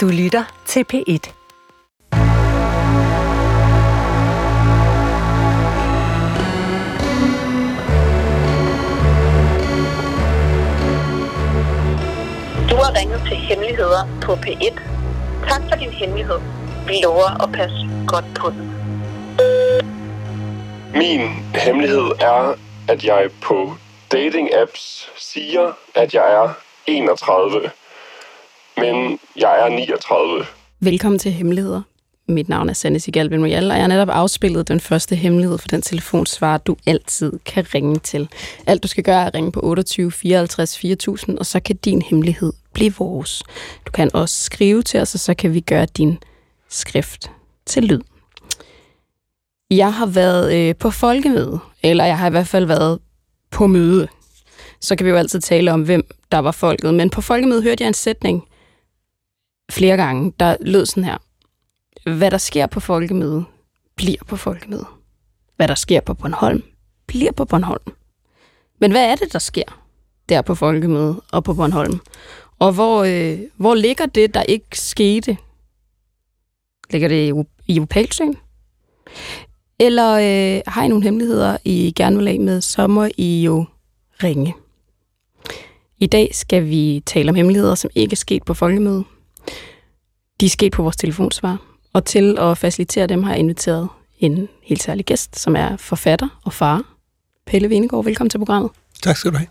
Du lytter til P1. Du har ringet til Hemmeligheder på P1. Tak for din hemmelighed. Vi lover at passe godt på den. Min hemmelighed er, at jeg på dating-apps siger, at jeg er 31. Men jeg er 39. Velkommen til Hemmeligheder. Mit navn er Sanne Sigalben Royal, og jeg har netop afspillet den første hemmelighed for den telefonsvar, du altid kan ringe til. Alt du skal gøre er at ringe på 28 54 4000, og så kan din hemmelighed blive vores. Du kan også skrive til os, og så kan vi gøre din skrift til lyd. Jeg har været øh, på folkemøde, eller jeg har i hvert fald været på møde. Så kan vi jo altid tale om, hvem der var folket. Men på folkemødet hørte jeg en sætning flere gange, der lød sådan her. Hvad der sker på folkemøde, bliver på folkemøde. Hvad der sker på Bornholm, bliver på Bornholm. Men hvad er det, der sker der på folkemøde og på Bornholm? Og hvor, øh, hvor ligger det, der ikke skete? Ligger det i, Opalsøen? Eller øh, har I nogle hemmeligheder, I gerne vil af med, så må I jo ringe. I dag skal vi tale om hemmeligheder, som ikke er sket på folkemøde. De er sket på vores telefonsvar. Og til at facilitere dem har jeg inviteret en helt særlig gæst, som er forfatter og far. Pelle Venegård, velkommen til programmet. Tak skal du have.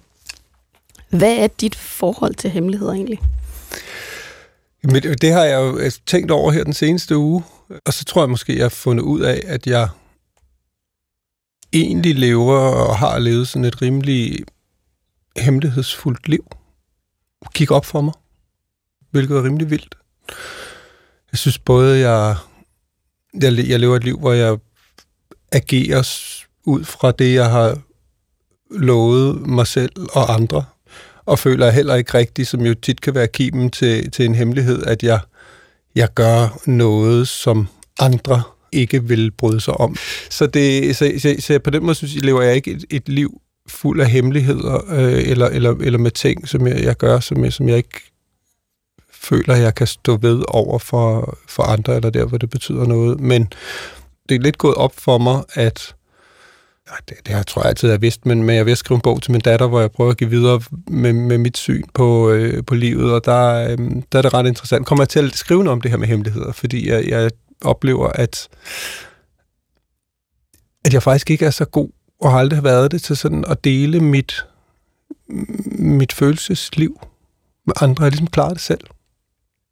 Hvad er dit forhold til hemmeligheder egentlig? Jamen, det har jeg jo tænkt over her den seneste uge, og så tror jeg måske, jeg har fundet ud af, at jeg egentlig lever og har levet sådan et rimelig hemmelighedsfuldt liv. Kig op for mig, hvilket er rimelig vildt. Jeg synes både, jeg, jeg, jeg lever et liv, hvor jeg agerer ud fra det, jeg har lovet mig selv og andre, og føler heller ikke rigtigt, som jo tit kan være kimen til, til en hemmelighed, at jeg, jeg gør noget, som andre ikke vil bryde sig om. Så, det, så, så, så på den måde synes jeg, lever jeg ikke et, et liv fuld af hemmeligheder, øh, eller, eller, eller med ting, som jeg, jeg gør, som jeg, som jeg ikke føler, jeg kan stå ved over for, for andre, eller der, hvor det betyder noget. Men det er lidt gået op for mig, at det, det har, tror jeg altid, jeg har vidst, men, men jeg vil skrive en bog til min datter, hvor jeg prøver at give videre med, med mit syn på, øh, på livet, og der, øh, der er det ret interessant. Kommer jeg til at skrive noget om det her med hemmeligheder, fordi jeg, jeg oplever, at, at jeg faktisk ikke er så god, og har aldrig været det, til sådan at dele mit, mit følelsesliv med andre. Jeg ligesom klarer det selv.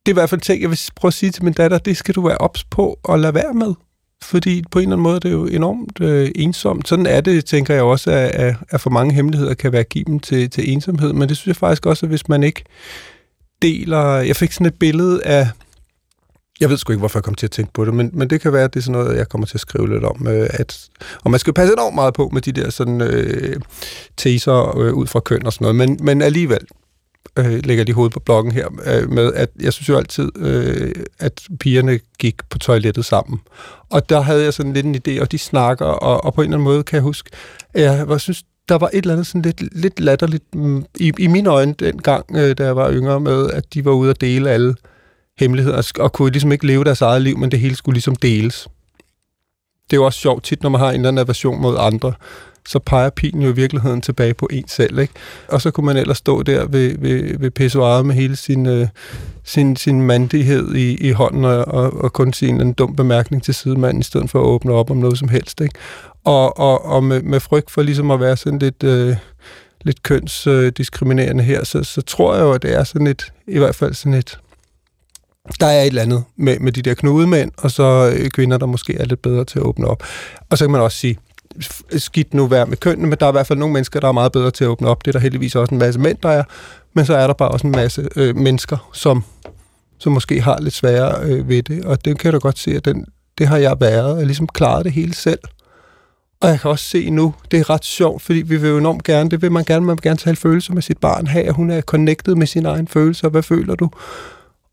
Det er i hvert fald ting, jeg vil prøve at sige til min datter, det skal du være ops på og lade være med. Fordi på en eller anden måde det er jo enormt øh, ensomt. Sådan er det, tænker jeg også, at, at, at for mange hemmeligheder kan være given til, til ensomhed. Men det synes jeg faktisk også, at hvis man ikke deler... Jeg fik sådan et billede af jeg ved sgu ikke, hvorfor jeg kom til at tænke på det, men, men det kan være, at det er sådan noget, jeg kommer til at skrive lidt om. Øh, at, og man skal jo passe enormt meget på med de der sådan, øh, teser øh, ud fra køn og sådan noget, men, men alligevel øh, lægger lige hovedet på blokken her øh, med, at jeg synes jo altid, øh, at pigerne gik på toilettet sammen. Og der havde jeg sådan lidt en idé, og de snakker, og, og på en eller anden måde kan jeg huske, at jeg var, synes, der var et eller andet sådan lidt, lidt latterligt mm, i, i mine øjne dengang, øh, da jeg var yngre med, at de var ude at dele alle hemmeligheder, og kunne ligesom ikke leve deres eget liv, men det hele skulle ligesom deles. Det er jo også sjovt tit, når man har en eller anden aversion mod andre, så peger pilen jo i virkeligheden tilbage på en selv, ikke? Og så kunne man ellers stå der ved, ved, ved pissoiret med hele sin, øh, sin, sin mandighed i, i hånden, og, og, og kun sige en dum bemærkning til sidemanden, i stedet for at åbne op om noget som helst, ikke? Og, og, og med, med frygt for ligesom at være sådan lidt... Øh, lidt kønsdiskriminerende her, så, så tror jeg jo, at det er sådan et, i hvert fald sådan et, der er et eller andet med, med de der knudemænd, og så øh, kvinder, der måske er lidt bedre til at åbne op. Og så kan man også sige, skidt nu være med kønnene, men der er i hvert fald nogle mennesker, der er meget bedre til at åbne op. Det er der heldigvis også en masse mænd, der er. Men så er der bare også en masse øh, mennesker, som, som måske har lidt sværere øh, ved det. Og det kan du godt se, at den, det har jeg været. Jeg ligesom klaret det hele selv. Og jeg kan også se nu, det er ret sjovt, fordi vi vil jo enormt gerne, det vil man gerne, man vil gerne tale følelser med sit barn, have, at hun er connected med sine egne følelser. Hvad føler du?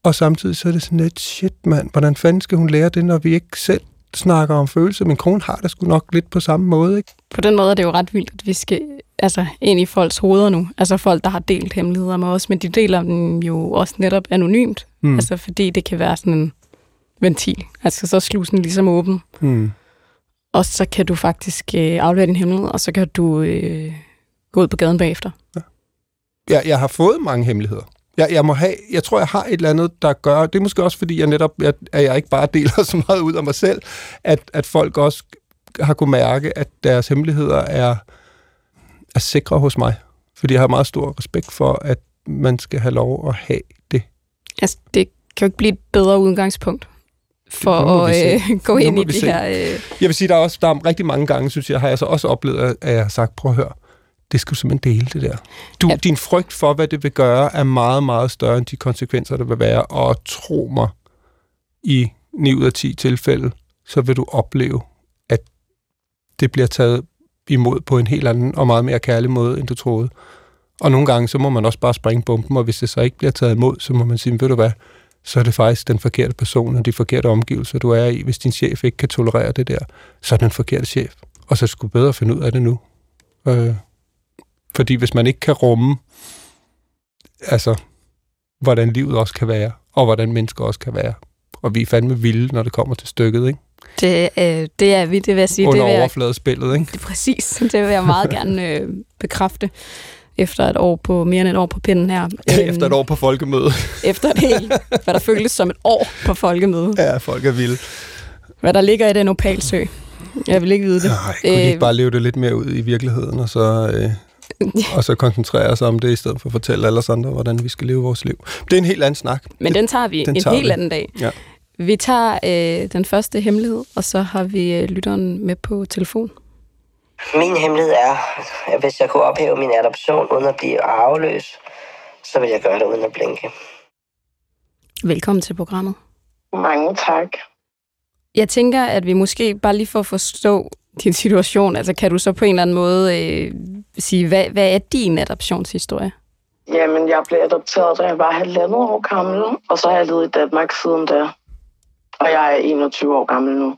Og samtidig så er det sådan lidt, shit mand, hvordan fanden skal hun lære det, når vi ikke selv snakker om følelser? Min kone har det sgu nok lidt på samme måde, ikke? På den måde er det jo ret vildt, at vi skal altså, ind i folks hoveder nu. Altså folk, der har delt hemmeligheder med os, men de deler dem jo også netop anonymt. Mm. Altså fordi det kan være sådan en ventil. Altså så er slusen ligesom åben. Mm. Og så kan du faktisk øh, aflevere din hemmelighed, og så kan du øh, gå ud på gaden bagefter. Jeg, jeg har fået mange hemmeligheder. Jeg, jeg, må have, jeg tror, jeg har et eller andet, der gør... Det er måske også, fordi jeg netop, at, at jeg ikke bare deler så meget ud af mig selv, at, at folk også har kunnet mærke, at deres hemmeligheder er, er sikre hos mig. Fordi jeg har meget stor respekt for, at man skal have lov at have det. Altså, det kan jo ikke blive et bedre udgangspunkt for at øh, gå ind i det her... Øh, Jeg vil sige, der er også der er rigtig mange gange, synes jeg, har jeg så også oplevet, at jeg har sagt, prøv at høre, det skal du simpelthen dele, det der. Du, Ja. Din frygt for, hvad det vil gøre, er meget, meget større end de konsekvenser, der vil være. Og tro mig, i 9 ud af 10 tilfælde, så vil du opleve, at det bliver taget imod på en helt anden og meget mere kærlig måde, end du troede. Og nogle gange, så må man også bare springe bomben, og hvis det så ikke bliver taget imod, så må man sige, ved du hvad, så er det faktisk den forkerte person og de forkerte omgivelser, du er i. Hvis din chef ikke kan tolerere det der, så er den forkerte chef. Og så skulle bedre finde ud af det nu. Øh, fordi hvis man ikke kan rumme, altså, hvordan livet også kan være, og hvordan mennesker også kan være, og vi er fandme vilde, når det kommer til stykket, ikke? det, øh, det er vi, det vil jeg sige. Under det vil overfladespillet, ikke? det, præcis, det vil jeg meget gerne øh, bekræfte efter et år på, mere end et år på pinden her. Efter et år på folkemøde. Efter et helt, hvad der føltes som et år på folkemøde. Ja, folk er vilde. Hvad der ligger i den opalsø. Jeg vil ikke vide det. Nej, kunne de Øh, ikke bare leve det lidt mere ud i virkeligheden, og så, øh, og så koncentrere sig om det, i stedet for at fortælle alle os andre, hvordan vi skal leve vores liv. Det er en helt anden snak. Men den tager vi Den en tager helt vi. anden dag. Ja. Vi tager øh, den første hemmelighed, og så har vi øh, lytteren med på telefon. Min hemmelighed er, at hvis jeg kunne ophæve min adoption uden at blive arveløs, så vil jeg gøre det uden at blinke. Velkommen til programmet. Mange tak. Jeg tænker, at vi måske bare lige for at forstå din situation, altså kan du så på en eller anden måde øh, sige, hvad, hvad er din adoptionshistorie? Jamen, jeg blev adopteret, da jeg var halvandet år gammel, og så har jeg levet i Danmark siden da. Og jeg er 21 år gammel nu.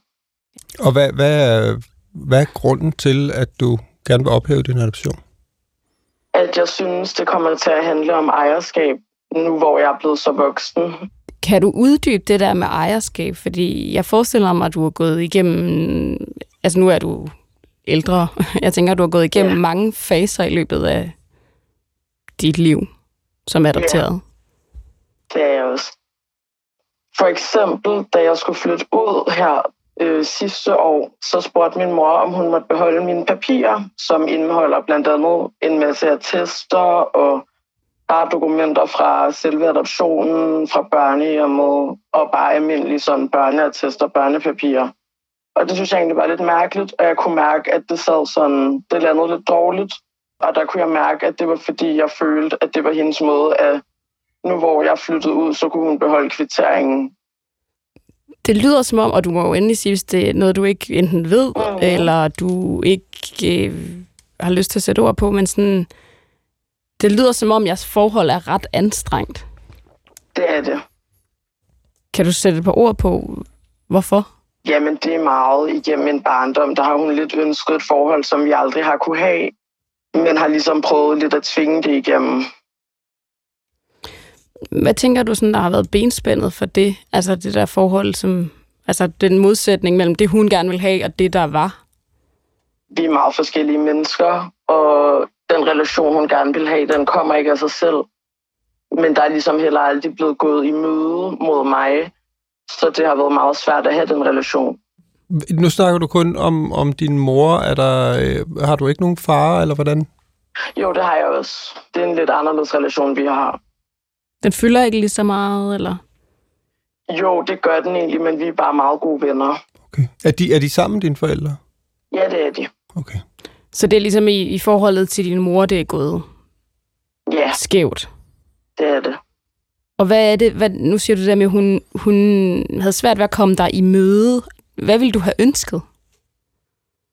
Og hvad, hvad, er, hvad er grunden til, at du gerne vil ophæve din adoption? At jeg synes, det kommer til at handle om ejerskab, nu hvor jeg er blevet så voksen. Kan du uddybe det der med ejerskab? Fordi jeg forestiller mig, at du har gået igennem... Altså nu er du ældre. Jeg tænker, du har gået igennem Ja. mange faser i løbet af dit liv som adopteret. Det er jeg også. For eksempel, da jeg skulle flytte ud her øh, sidste år, så spurgte min mor, om hun måtte beholde mine papirer, som indeholder blandt andet en masse attester og bare dokumenter fra selve adoptionen, fra børnehjemmet og bare almindelige sådan børneattester, børnepapirer. Og det synes jeg egentlig var lidt mærkeligt, og jeg kunne mærke, at det sad sådan, det landede lidt dårligt. Og der kunne jeg mærke, at det var fordi, jeg følte, at det var hendes måde at nu hvor jeg flyttede ud, så kunne hun beholde kvitteringen. Det lyder som om, og du må jo endelig sige, hvis det er noget, du ikke enten ved, Mhm. eller du ikke øh, har lyst til at sætte ord på, men sådan, det lyder som om, jeres forhold er ret anstrengt. Det er det. Kan du sætte et par ord på, hvorfor? Jamen, det er meget igennem min barndom. Der har hun lidt ønsket et forhold, som vi aldrig har kunne have, men har ligesom prøvet lidt at tvinge det igennem. Hvad tænker du, sådan, der har været benspændet for det? Altså det der forhold, som, altså den modsætning mellem det, hun gerne vil have, og det, der var? Vi er meget forskellige mennesker, og den relation, hun gerne vil have, den kommer ikke af sig selv. Men der er ligesom heller aldrig blevet gået i møde mod mig, så det har været meget svært at have den relation. Nu snakker du kun om, om din mor. Er der, øh, har du ikke nogen far, eller hvordan? Jo, det har jeg også. Det er en lidt anderledes relation, vi har. Den fylder ikke lige så meget, eller? Jo, det gør den egentlig, men vi er bare meget gode venner. Okay. Er de, er de sammen, dine forældre? Ja, det er de. Okay. Så det er ligesom i, i forholdet til din mor, det er gået Ja, skævt. det er det. Og hvad er det, hvad, nu siger du det der med, at hun, hun havde svært ved at komme dig i møde. Hvad ville du have ønsket?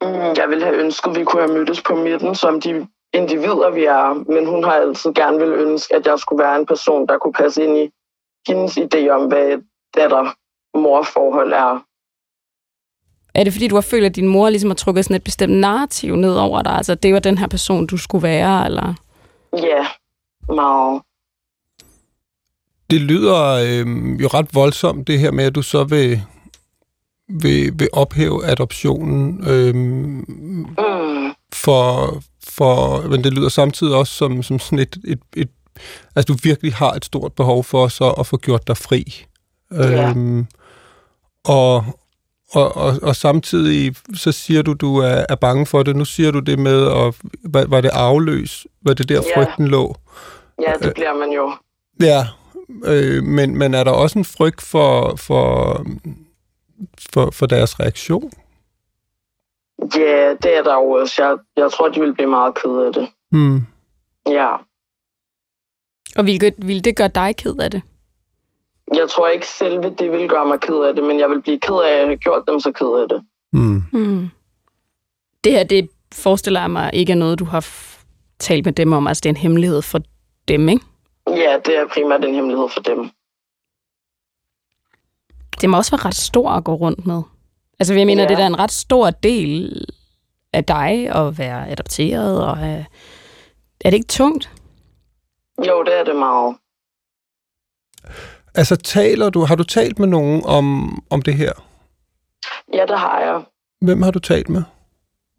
Mm, Jeg ville have ønsket, at vi kunne have mødtes på midten, som de individer, vi er. Men hun har altid gerne vil ønske, at jeg skulle være en person, der kunne passe ind i hendes idé om, hvad datter-mor-forhold er. Er det fordi, du har følt, at din mor ligesom har trukket sådan et bestemt narrativ ned over dig? Altså, det var den her person, du skulle være, eller? Ja, meget. Det lyder øh, jo ret voldsomt, det her med, at du så vil, vil, vil ophæve adoptionen. Øh, Mm. for, for, men det lyder samtidig også som, som sådan et, et, et, altså du virkelig har et stort behov for så at få gjort dig fri. Ja. Øhm, og, og, og, og samtidig så siger du, du er, er bange for det. Nu siger du det med, at, var, var det afløs? Var det der Ja. frygten lå? Ja, det bliver man jo. Ja, øh, men, men er der også en frygt for, for, for, for deres reaktion? Ja, det er der jo også. Jeg, jeg tror, de vil blive meget ked af det. Hmm. Ja. Og ville, ville det gøre dig ked af det? Jeg tror ikke selve det vil gøre mig ked af det, men jeg vil blive ked af, at jeg har gjort dem så ked af det. Hmm. Mm. Det her, det forestiller jeg mig ikke er noget, du har f- talt med dem om. Altså, det er en hemmelighed for dem, ikke? Ja, det er primært en hemmelighed for dem. Det må også være ret stor at gå rundt med. Altså, jeg mener, Ja. det er da en ret stor del af dig at være adopteret, og have... er det ikke tungt? Jo, det er det meget. Altså, taler du, har du talt med nogen om, om det her? Ja, det har jeg. Hvem har du talt med?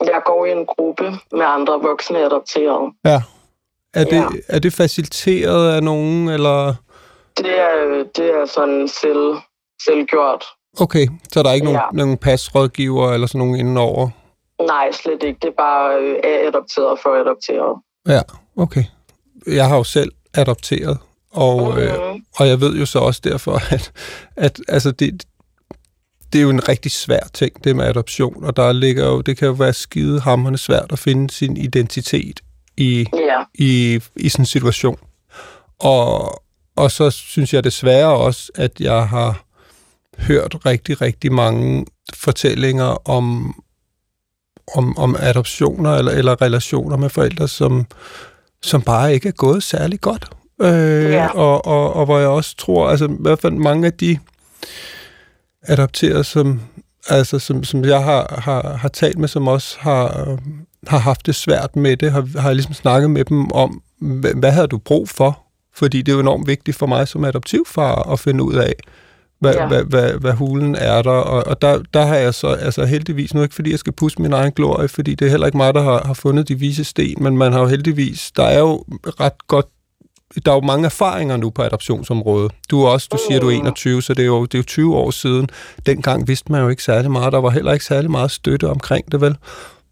Jeg går i en gruppe med andre voksne adopterede. Ja. Er, Ja. det, er det faciliteret af nogen, eller... Det er, det er sådan selv, selvgjort. Okay, så er der ikke Ja. nogen, nogen pasrådgiver eller sådan nogen indenover? Nej, slet ikke. Det er bare øh, adopteret for adopteret. Ja, okay. Jeg har jo selv adopteret, og, øh, Mhm. og jeg ved jo så også derfor, at, at altså det, det er jo en rigtig svær ting, det med adoption, og der ligger jo, det kan jo være skide hammerende svært at finde sin identitet i, Ja, i, i sådan en situation. Og, og så synes jeg desværre også, at jeg har hørt rigtig, rigtig mange fortællinger om, om, om adoptioner eller, eller relationer med forældre, som, som bare ikke er gået særlig godt. Øh, Ja. og, og, og hvor jeg også tror, altså i hvert fald mange af de adopterede, som, altså, som, som jeg har, har, har talt med, som også har, har haft det svært med det, har, har jeg ligesom snakket med dem om, hvad, hvad havde du brug for? Fordi det er jo enormt vigtigt for mig som adoptivfar at finde ud af, hvad, ja. Hvad, hvad, hvad hulen er der. Og, og der, der har jeg så altså heldigvis, nu ikke fordi jeg skal pusse min egen glorie, fordi det er heller ikke mig, der har, har fundet de vise sten, men man har jo heldigvis, der er jo ret godt der er jo mange erfaringer nu på adoptionsområdet. Du er også, du siger, du er 21, så det er, jo, det er jo 20 år siden. Dengang vidste man jo ikke særlig meget. Der var heller ikke særlig meget støtte omkring det, vel?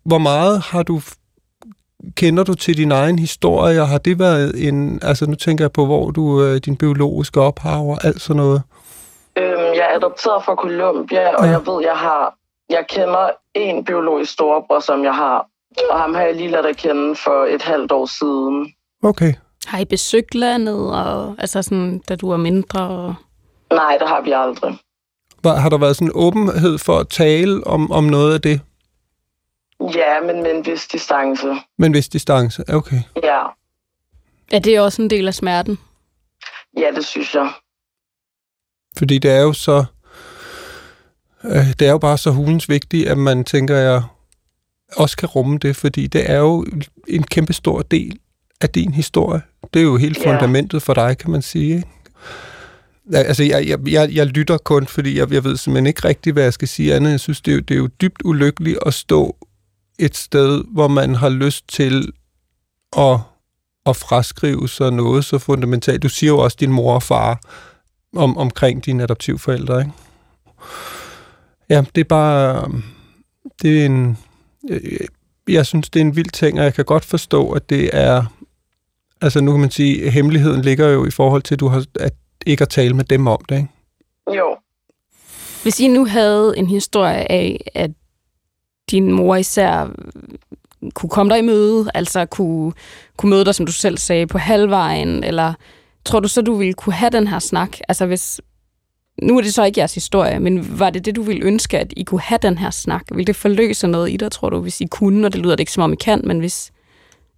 Hvor meget har du kender du til din egen historie, og har det været en, altså nu tænker jeg på, hvor du, øh, din biologiske ophav og alt sådan noget. øhm, jeg er adopteret fra Colombia, og Ja. jeg ved, jeg har... Jeg kender en biologisk storebror, som jeg har. Og ham har jeg lige ladet at kende for et halvt år siden. Okay. Har I besøgt landet, og, altså sådan, da du var mindre? Og... Nej, det har vi aldrig. Var, har der været sådan en åbenhed for at tale om, om noget af det, Ja, men med en vis distance. men hvis distance? Okay. Ja, Er det også en del af smerten? ja det synes jeg. Fordi det er jo så, øh, det er jo bare så hulens vigtigt, at man tænker, jeg også kan rumme det, fordi det er jo en kæmpe stor del af din historie. Det er jo helt Ja. fundamentet for dig, kan man sige. Ikke? Altså, jeg, jeg, jeg, jeg lytter kun, fordi jeg, jeg ved simpelthen ikke rigtigt, hvad jeg skal sige andet. Jeg synes, det er, jo, det er jo dybt ulykkeligt at stå et sted, hvor man har lyst til at, at fraskrive sig noget så fundamentalt. Du siger jo også din mor og far om, omkring dine adoptivforældre, ikke? Ja, det er bare... Det er en... Jeg, jeg synes, det er en vild ting, og jeg kan godt forstå, at det er... Altså, nu kan man sige, at hemmeligheden ligger jo i forhold til, at du har at ikke at tale med dem om det, ikke? Jo, Hvis I nu havde en historie af, at din mor især kunne komme dig i møde, altså kunne, kunne møde dig, som du selv sagde, på halvvejen, eller tror du så, du ville kunne have den her snak? Altså hvis, nu er det så ikke jeres historie, men var det det, du ville ønske, at I kunne have den her snak? Vil det forløse noget i dig, tror du, hvis I kunne? Og det lyder det ikke, som om I kan, men hvis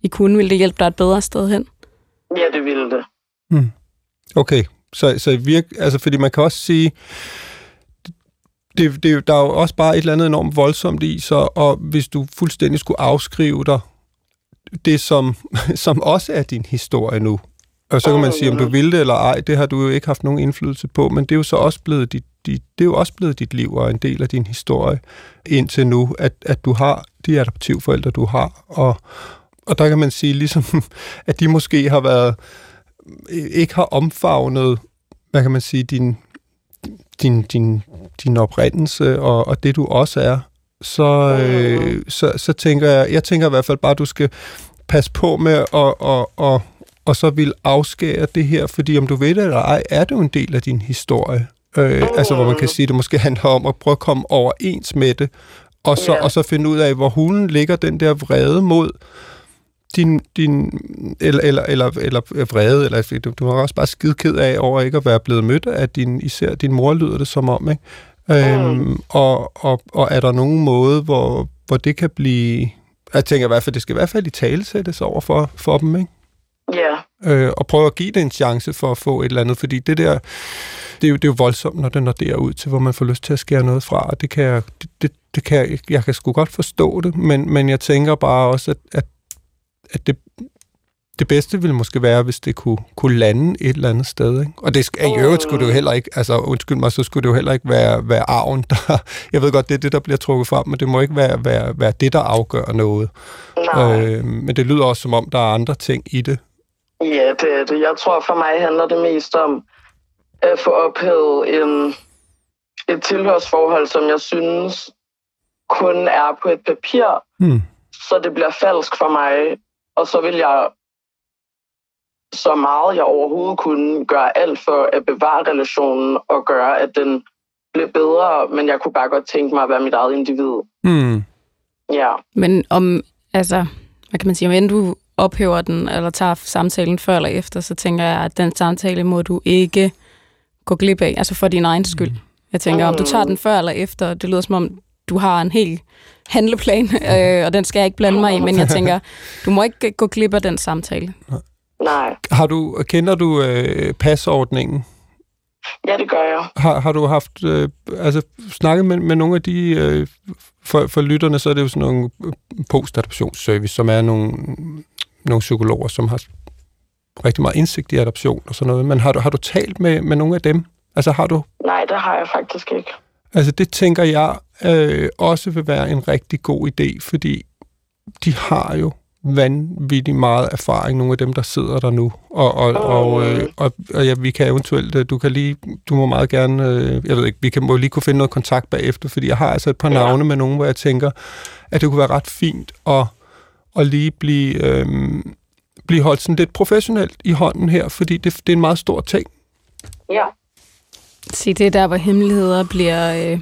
I kunne, ville det hjælpe dig et bedre sted hen? ja det ville det. Okay, så, så virk, altså, fordi man kan også sige, det, det, der er jo også bare et eller andet enormt voldsomt i, så, og hvis du fuldstændig skulle afskrive dig det, som, som også er din historie nu, og så kan man sige, om du vil det eller ej, det har du jo ikke haft nogen indflydelse på, men det er jo så også blevet dit, dit, det er jo også blevet dit liv og en del af din historie indtil nu, at, at du har de adoptivforældre, du har, og, og der kan man sige ligesom, at de måske har været, ikke har omfavnet, hvad kan man sige, din, din, din, din oprindelse og, og det du også er, så, øh, så, så tænker jeg, jeg tænker i hvert fald bare, at du skal passe på med at, og, og, og så vil afskære det her, fordi om du ved det eller ej, er det jo en del af din historie. Øh, altså hvor man kan sige, at det måske handler om at prøve at komme overens med det, og så, Ja. og så finde ud af, hvor hulen ligger den der vrede mod din, din eller, eller, eller, eller vrede, eller du, du var også bare skide ked af over ikke at være blevet mødt af din, især din mor, lyder det som om, ikke? Øhm, og, og, og er der nogen måde, hvor, hvor det kan blive... Jeg tænker i hvert fald, det skal i hvert fald i tale sættes over for, for dem, ikke? Ja, øh, og prøve at give det en chance for at få et eller andet, fordi det der, det er jo, det er jo voldsomt, når det når derud til, hvor man får lyst til at skære noget fra, og det kan jeg, det, det, det kan jeg, jeg kan sgu godt forstå det, men, men jeg tænker bare også, at, at, at det, det bedste ville måske være, hvis det kunne, kunne lande et eller andet sted. Ikke? Og det, i øvrigt skulle det jo heller ikke, altså undskyld mig, så skulle det jo heller ikke være, være arven, der, jeg ved godt, det er det, der bliver trukket frem, men det må ikke være, være, være det, der afgør noget. nej. Øh, men det lyder også som om, der er andre ting i det. Ja, det er det. Jeg tror for mig handler det mest om at få ophævet en, et tilhørsforhold, som jeg synes kun er på et papir, Hmm. så det bliver falsk for mig. Og så vil jeg så meget jeg overhovedet kunne gøre alt for at bevare relationen og gøre, at den blev bedre, men jeg kunne bare godt tænke mig at være mit eget individ. Hmm. Ja. Men om, altså, hvad kan man sige, om end du ophæver den, eller tager samtalen før eller efter, så tænker jeg, at den samtale må du ikke gå glip af, altså for din egen skyld. Jeg tænker, om du tager den før eller efter, det lyder som om, du har en helt handleplan, øh, og den skal jeg ikke blande mig i, men jeg tænker, du må ikke gå glip af den samtale. Nej. Har du, kender du øh, pasordningen? Ja, det gør jeg. Har, har du haft, øh, altså snakket med, med nogle af de, øh, for, for lytterne, så er det jo sådan nogle øh, postadoptionsservice, som er nogle, nogle psykologer, som har rigtig meget indsigt i adoption og sådan noget. Men har du, har du talt med, med nogle af dem? Altså har du, Nej, det har jeg faktisk ikke. altså det tænker jeg øh, også vil være en rigtig god idé, fordi de har jo vanvittigt meget erfaring, nogle af dem, der sidder der nu. Og, og, og, øh, og, og ja, vi kan eventuelt, øh, du kan lige, du må meget gerne, øh, jeg ved ikke, vi kan må lige kunne finde noget kontakt bagefter, fordi jeg har altså et par Ja. navne med nogen, hvor jeg tænker, at det kunne være ret fint at, at lige blive, øh, blive holdt sådan lidt professionelt i hånden her, fordi det, det er en meget stor ting. Ja. Se, det er der, hvor hemmeligheder bliver øh,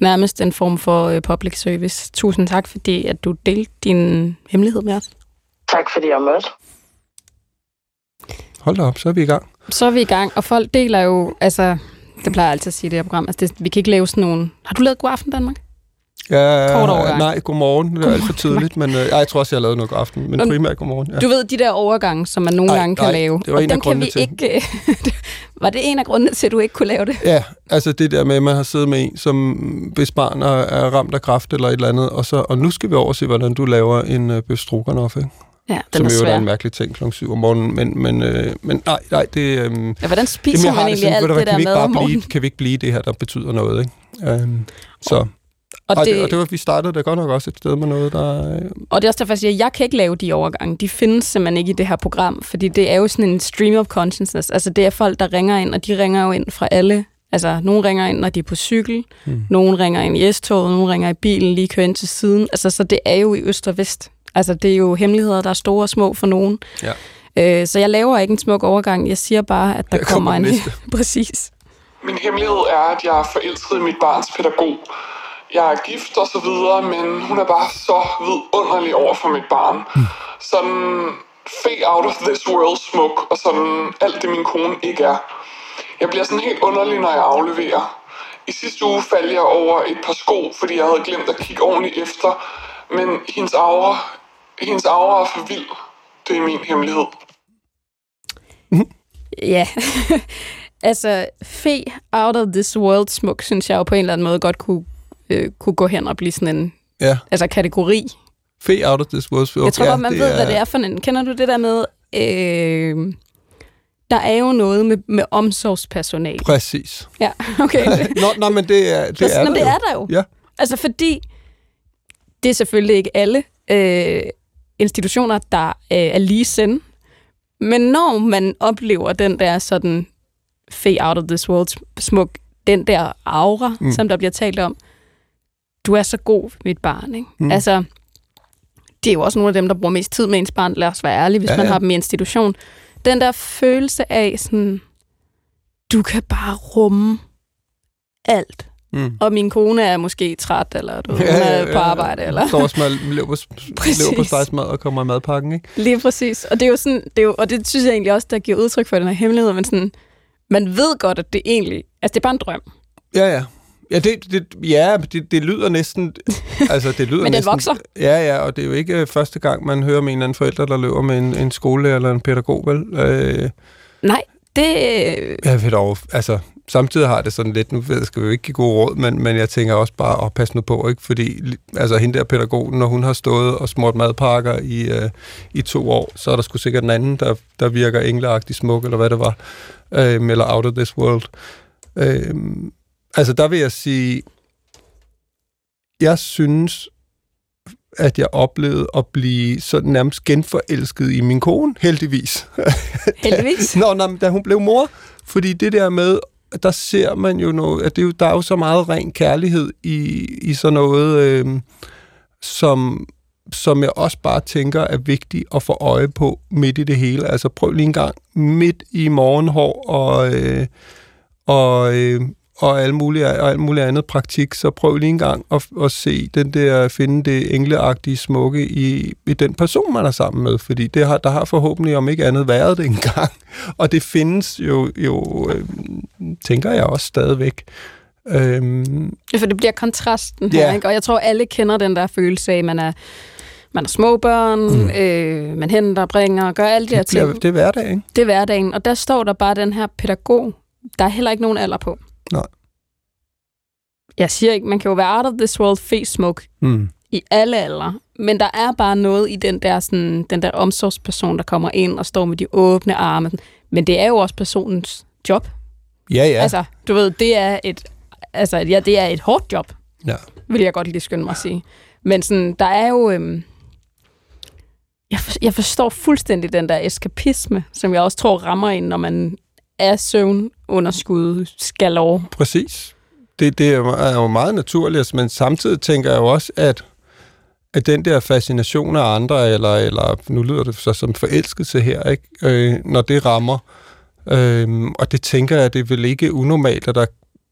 nærmest en form for øh, public service. Tusind tak, fordi at du delte din hemmelighed med os. Tak fordi jeg måtte. Hold da op, så er vi i gang. Så er vi i gang, og folk deler jo, altså, det plejer jeg altid at sige i det her program, altså det, vi kan ikke lave sådan nogen... Har du lavet God Aften Danmark? Ja, Kort overgang. Nej, godmorgen. Det er alt for tidligt, men øh, jeg tror også, jeg har lavet noget aften, men Nå, primært godmorgen. Ja. Du ved, de der overgange, som man nogle Nej, gange kan nej, lave. det var og en af dem kan vi til. ikke... var det en af grundene til, at du ikke kunne lave det? Ja, altså det der med, at man har siddet med en, som hvis barn er, er ramt af kraft eller et eller andet, og, så, og nu skal vi overse, hvordan du laver en øh, bøf stroganoff, ikke? Ja, den som er jo er svær. en mærkelig ting kl. 7 om morgenen, men, men, øh, men nej, nej, det... Øh, Ja, hvordan spiser Jamen, man egentlig sådan, alt det der ikke mad om bare blive, morgenen? kan vi ikke blive det her, der betyder noget, ikke? Øhm, så, og, Og det, det, og det var, vi startede da godt nok også et sted med noget, der... Øh, Og det er også derfor, jeg siger, at jeg kan ikke lave de overgange. De findes simpelthen ikke i det her program, fordi det er jo sådan en stream of consciousness. Altså det er folk, der ringer ind, og de ringer jo ind fra alle. Altså nogen ringer ind, når de er på cykel, Hmm. nogen ringer ind i S-toget, nogen ringer i bilen, lige kører ind til siden. Altså så det er jo i øst og vest. Altså det er jo hemmeligheder, der er store og små for nogen. Ja. Øh, så jeg laver ikke en smuk overgang. Jeg siger bare, at der Her kommer, kommer en... Præcis. Min hemmelighed er, at jeg er forelsket i mit barns pædagog. Jeg er gift og så videre, men hun er bare så vidunderlig over for mit barn. Sådan fade out of this world smuk, og sådan alt det min kone ikke er. Jeg bliver sådan helt underlig, når jeg afleverer. I sidste uge faldt jeg over et par sko, fordi jeg havde glemt at kigge ordentligt efter. Men hendes aura, hendes aura er for vild. Det er min hemmelighed. Ja. altså, fe out of this world smuk, synes jeg jo på en eller anden måde godt kunne, øh, kunne gå hen og blive sådan en Ja. altså, kategori. Fe out of this world. Jeg tror godt, man ved, hvad det er for en. Kender du det der med... Øh, der er jo noget med, med omsorgspersonale. Præcis. Ja, okay. nå, nå, men det er, det Præcis, er, Nå, der det jo. er der jo. Ja. Altså fordi, det er selvfølgelig ikke alle øh, institutioner, der øh, er lige send. Men når man oplever den der sådan fade out of this world smuk, den der aura, mm. som der bliver talt om, du er så god, mit barn. Ikke? Mm. Altså, det er jo også nogle af dem, der bruger mest tid med ens barn, lad os være ærlige, hvis Ja, ja, man ja. har dem i institution. Den der følelse af sådan, du kan bare rumme alt. Mm. Og min kone er måske træt, eller du, ja, hun er på arbejde. Eller. Står Præcis. lever på stegsmad og kommer i madpakken, ikke? Lige præcis. Og det er jo sådan, det er jo, og det synes jeg egentlig også, der giver udtryk for den her hemmelighed, men sådan, man ved godt, at det egentlig, altså det er bare en drøm, Ja, ja. Ja, det, det, ja, det, det lyder næsten... Altså, det lyder men den næsten, vokser. Ja, ja, og det er jo ikke øh, første gang, man hører om en eller anden forælder, der løber med en, en skolelærer eller en pædagog, vel? Øh, Nej, det, jeg ved dog, altså, samtidig har det sådan lidt, nu ved, skal vi jo ikke give gode råd, men, men jeg tænker også bare, at passe nu på, ikke? Fordi, altså, hende der pædagogen, når hun har stået og smurt madpakker i, øh, i to år, så er der sgu sikkert en anden, der, der virker engleagtig smuk, eller hvad det var, øh, eller out of this world. Øh, altså, der vil jeg sige, jeg synes, at jeg oplevede at blive sådan nærmest genforelsket i min kone, heldigvis. heldigvis. Nå, nå, men da hun blev mor, fordi det der med, der ser man jo noget, at det er jo, der er jo så meget ren kærlighed i, i sådan noget, øh, som, som jeg også bare tænker er vigtigt at få øje på midt i det hele. Altså prøv lige en gang midt i morgenhår og, øh, og, øh, og alt muligt, og alt muligt andet praktik, så prøv lige en gang at, at se den der, finde det engleagtige smukke i, i den person, man er sammen med, fordi det har, der har forhåbentlig om ikke andet været det engang. Og det findes jo, jo øh, tænker jeg også stadigvæk. Øhm, Ja, For det bliver kontrasten her, Ja. ikke? og jeg tror, alle kender den der følelse af, at man er, man er små børn, mm. øh, man henter, bringer, gør her det, bliver, ting. det er hverdag, ikke? Det er hverdagen, og der står der bare den her pædagog, der er heller ikke nogen alder på. Nej. Jeg siger ikke, man kan jo være out of this world face smoke Mm. i alle aldre, men der er bare noget i den der, sådan, den der omsorgsperson, der kommer ind og står med de åbne arme. Men det er jo også personens job. Ja, ja. Ja. Altså, du ved, det er et, altså, ja, det er et hårdt job, ja. vil jeg godt lige skynde mig at sige. Men sådan, der er jo... Øhm, jeg, for, jeg forstår fuldstændig den der eskapisme, som jeg også tror rammer en, når man er søvnunderskud skal over. Præcis. Det, det er jo- meget naturligt, altså, men samtidig tænker jeg jo også, at, at den der fascination af andre, eller, eller nu lyder det så som forelskelse her, ikke? Øh, når det rammer, øh, og det tænker jeg, det er vel ikke unormalt, at der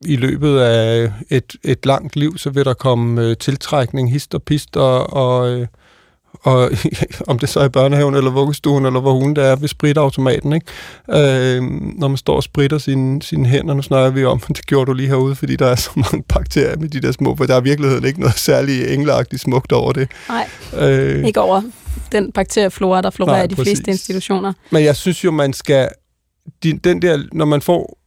i løbet af et, et langt liv, så vil der komme øh, tiltrækning, hist og pist, og, og, øh, og om det så er i børnehaven, eller vuggestuen, eller hvor hun der er ved spritautomaten, ikke? Øh, når man står og spritter sine, sine hænder, nu snakker vi om, det gjorde du lige herude, fordi der er så mange bakterier med de der små, for der er i virkeligheden ikke noget særligt engleagtigt smukt over det. Nej, Øh, ikke over den bakterieflora, der florerer i de præcis. fleste institutioner. Men jeg synes jo, man skal... De, den der, når man får...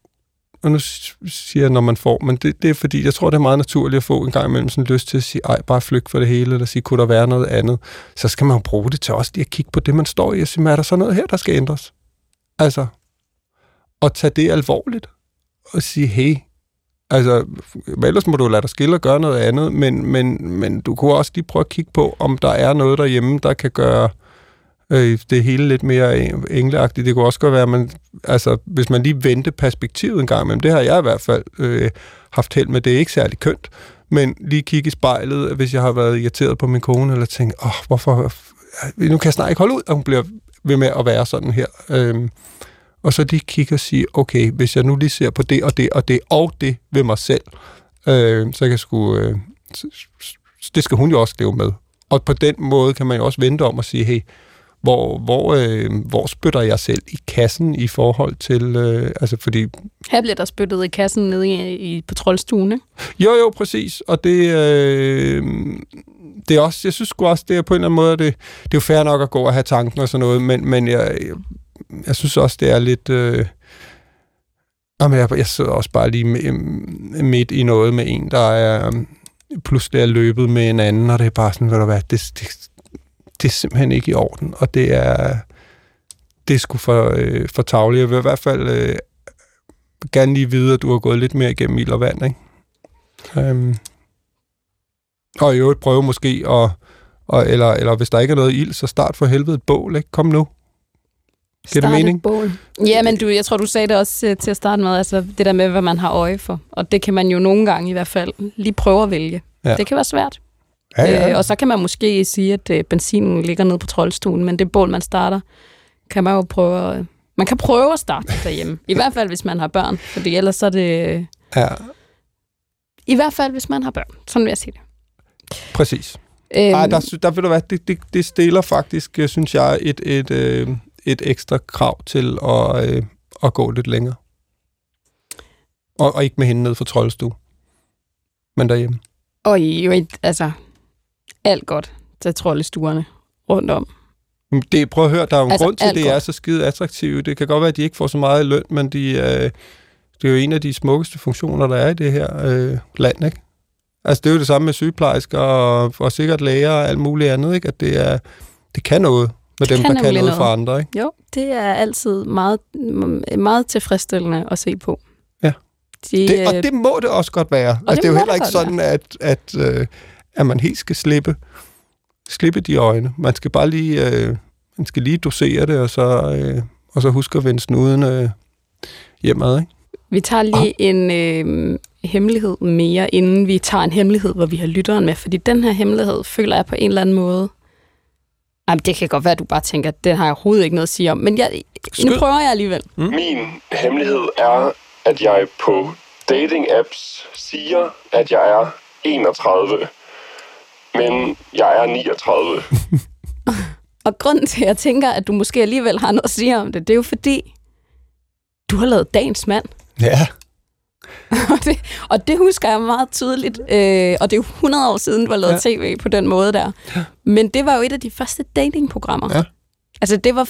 Og nu siger jeg, når man får, men det, det er fordi, jeg tror, det er meget naturligt at få en gang imellem sådan lyst til at sige, ej, bare flygt for det hele, eller sige, kunne der være noget andet? Så skal man jo bruge det til også lige at kigge på det, man står i, og sige, er der så noget her, der skal ændres? Altså, og tage det alvorligt, og sige, hey, altså, ellers må du lade dig skille og gøre noget andet, men, men, men du kunne også lige prøve at kigge på, om der er noget derhjemme, der kan gøre øh, det hele lidt mere engleagtigt. Det kunne også godt være, at man, altså, hvis man lige vendte perspektivet en gang imellem, det har jeg i hvert fald øh, haft held med, det er ikke særlig kønt, men lige kigge i spejlet, hvis jeg har været irriteret på min kone, eller tænke, åh, oh, hvorfor, nu kan jeg snart ikke holde ud, at hun bliver ved med at være sådan her. Øhm, og så lige kigge og sige, okay, hvis jeg nu lige ser på det og det og det og det ved mig selv, øh, så kan jeg sgu, øh, det skal hun jo også leve med. Og på den måde kan man jo også vente om og sige, hey, hvor, hvor, øh, hvor spytter jeg selv i kassen i forhold til, øh, altså fordi, Her bliver der spyttet i kassen nede i, i patrolstuen, ikke? jo jo, præcis, og det, øh, det er også, jeg synes sgu også, det er på en eller anden måde, det, det er jo fair nok at gå og have tanken og sådan noget, men, men jeg, jeg, jeg synes også, det er lidt, øh, Jamen, jeg, jeg sidder også bare lige med, midt i noget med en, der er pludselig er løbet med en anden, og det er bare sådan, hvad der hvad, det, det, det er simpelthen ikke i orden, og det er, det sgu for, øh, for tavligt. Jeg vil i hvert fald øh, gerne lige vide, at du har gået lidt mere igennem ild og vand, ikke? Um, og i øvrigt prøve måske at, og, eller, eller hvis der ikke er noget ild, så start for helvede et bål, ikke? Kom nu. Giver det mening? Bål. Ja, men du, jeg tror, du sagde det også uh, til at starte med, altså det der med, hvad man har øje for. Og det kan man jo nogle gange i hvert fald lige prøve at vælge. Ja. Det kan være svært. Ja, ja. Øh, og så kan man måske sige, at øh, benzinen ligger nede på troldstuen, men det bål, man starter, kan man jo prøve at, man kan prøve at starte derhjemme. I hvert fald, hvis man har børn, fordi ellers så er det... Ja. I hvert fald, hvis man har børn. Sådan vil jeg sige det. Præcis. Øhm, Ej, der, der vil du være, det, det, det stiller faktisk, øh, synes jeg, et, et, øh, et ekstra krav til at, øh, at gå lidt længere. Og, og ikke med hende ned for troldstue, men derhjemme. Og jo, altså, alt godt til troldestuerne rundt om. Det, prøv at høre, der er jo en altså, grund til, at det godt. er så skide attraktivt. Det kan godt være, at de ikke får så meget løn, men de, øh, det er jo en af de smukkeste funktioner, der er i det her øh, land, ikke? Altså, det er jo det samme med sygeplejersker og, og sikkert læger og alt muligt andet, ikke? At det, er, det kan noget med det dem, kan der kan noget, noget for andre, ikke? Jo, det er altid meget, meget tilfredsstillende at se på. Ja. De, det, og øh, det må det også godt være. Altså, det, det er jo heller ikke sådan, være. at, at, øh, at man helt skal slippe, slippe de øjne. Man skal bare lige, øh, man skal lige dosere det, og så, øh, og så huske at vende snuden øh, hjemad, ikke? Vi tager lige oh. en øh, hemmelighed mere, inden vi tager en hemmelighed, hvor vi har lytteren med. Fordi den her hemmelighed føler jeg på en eller anden måde... Jamen, det kan godt være, at du bare tænker, at den har jeg overhovedet ikke noget at sige om. Men jeg, nu prøver jeg alligevel. Mm. Min hemmelighed er, at jeg på dating-apps siger, at jeg er 31. Men jeg er 39. og grunden til, at jeg tænker, at du måske alligevel har noget at sige om det, det er jo fordi, du har lavet dagens mand. Ja. og, det, og det husker jeg meget tydeligt. Øh, og det er jo 100 år siden, du har lavet ja. tv på den måde der. Ja. Men det var jo et af de første datingprogrammer. Ja. Altså, det var,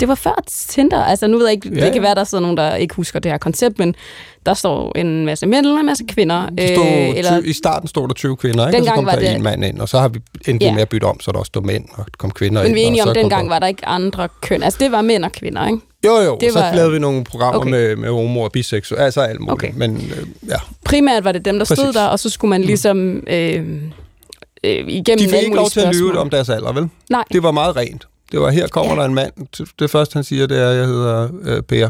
det var før Tinder. Altså, nu ved jeg ikke, ja, det kan være, der sidder nogen, der ikke husker det her koncept, men der står en masse mænd og en masse kvinder. stod, øh, eller, I starten stod der 20 kvinder, ikke? og så kom der det, en mand ind, og så har vi endt ja. med at bytte om, så der også stod mænd og kom kvinder men ind. Men vi er enige om, dengang var der ikke andre køn. Altså, det var mænd og kvinder, ikke? Jo, jo, det så var... lavede vi nogle programmer okay. med, med homo og biseksuelle, altså alt muligt. Okay. Men, øh, ja. Primært var det dem, der Præcis. stod der, og så skulle man mm. ligesom øh, øh, igennem De fik ikke lov til at lyve om deres alder, vel? Nej. Det var meget rent. Det var, her kommer ja. der en mand. Det første, han siger, det er, at jeg hedder øh, Per.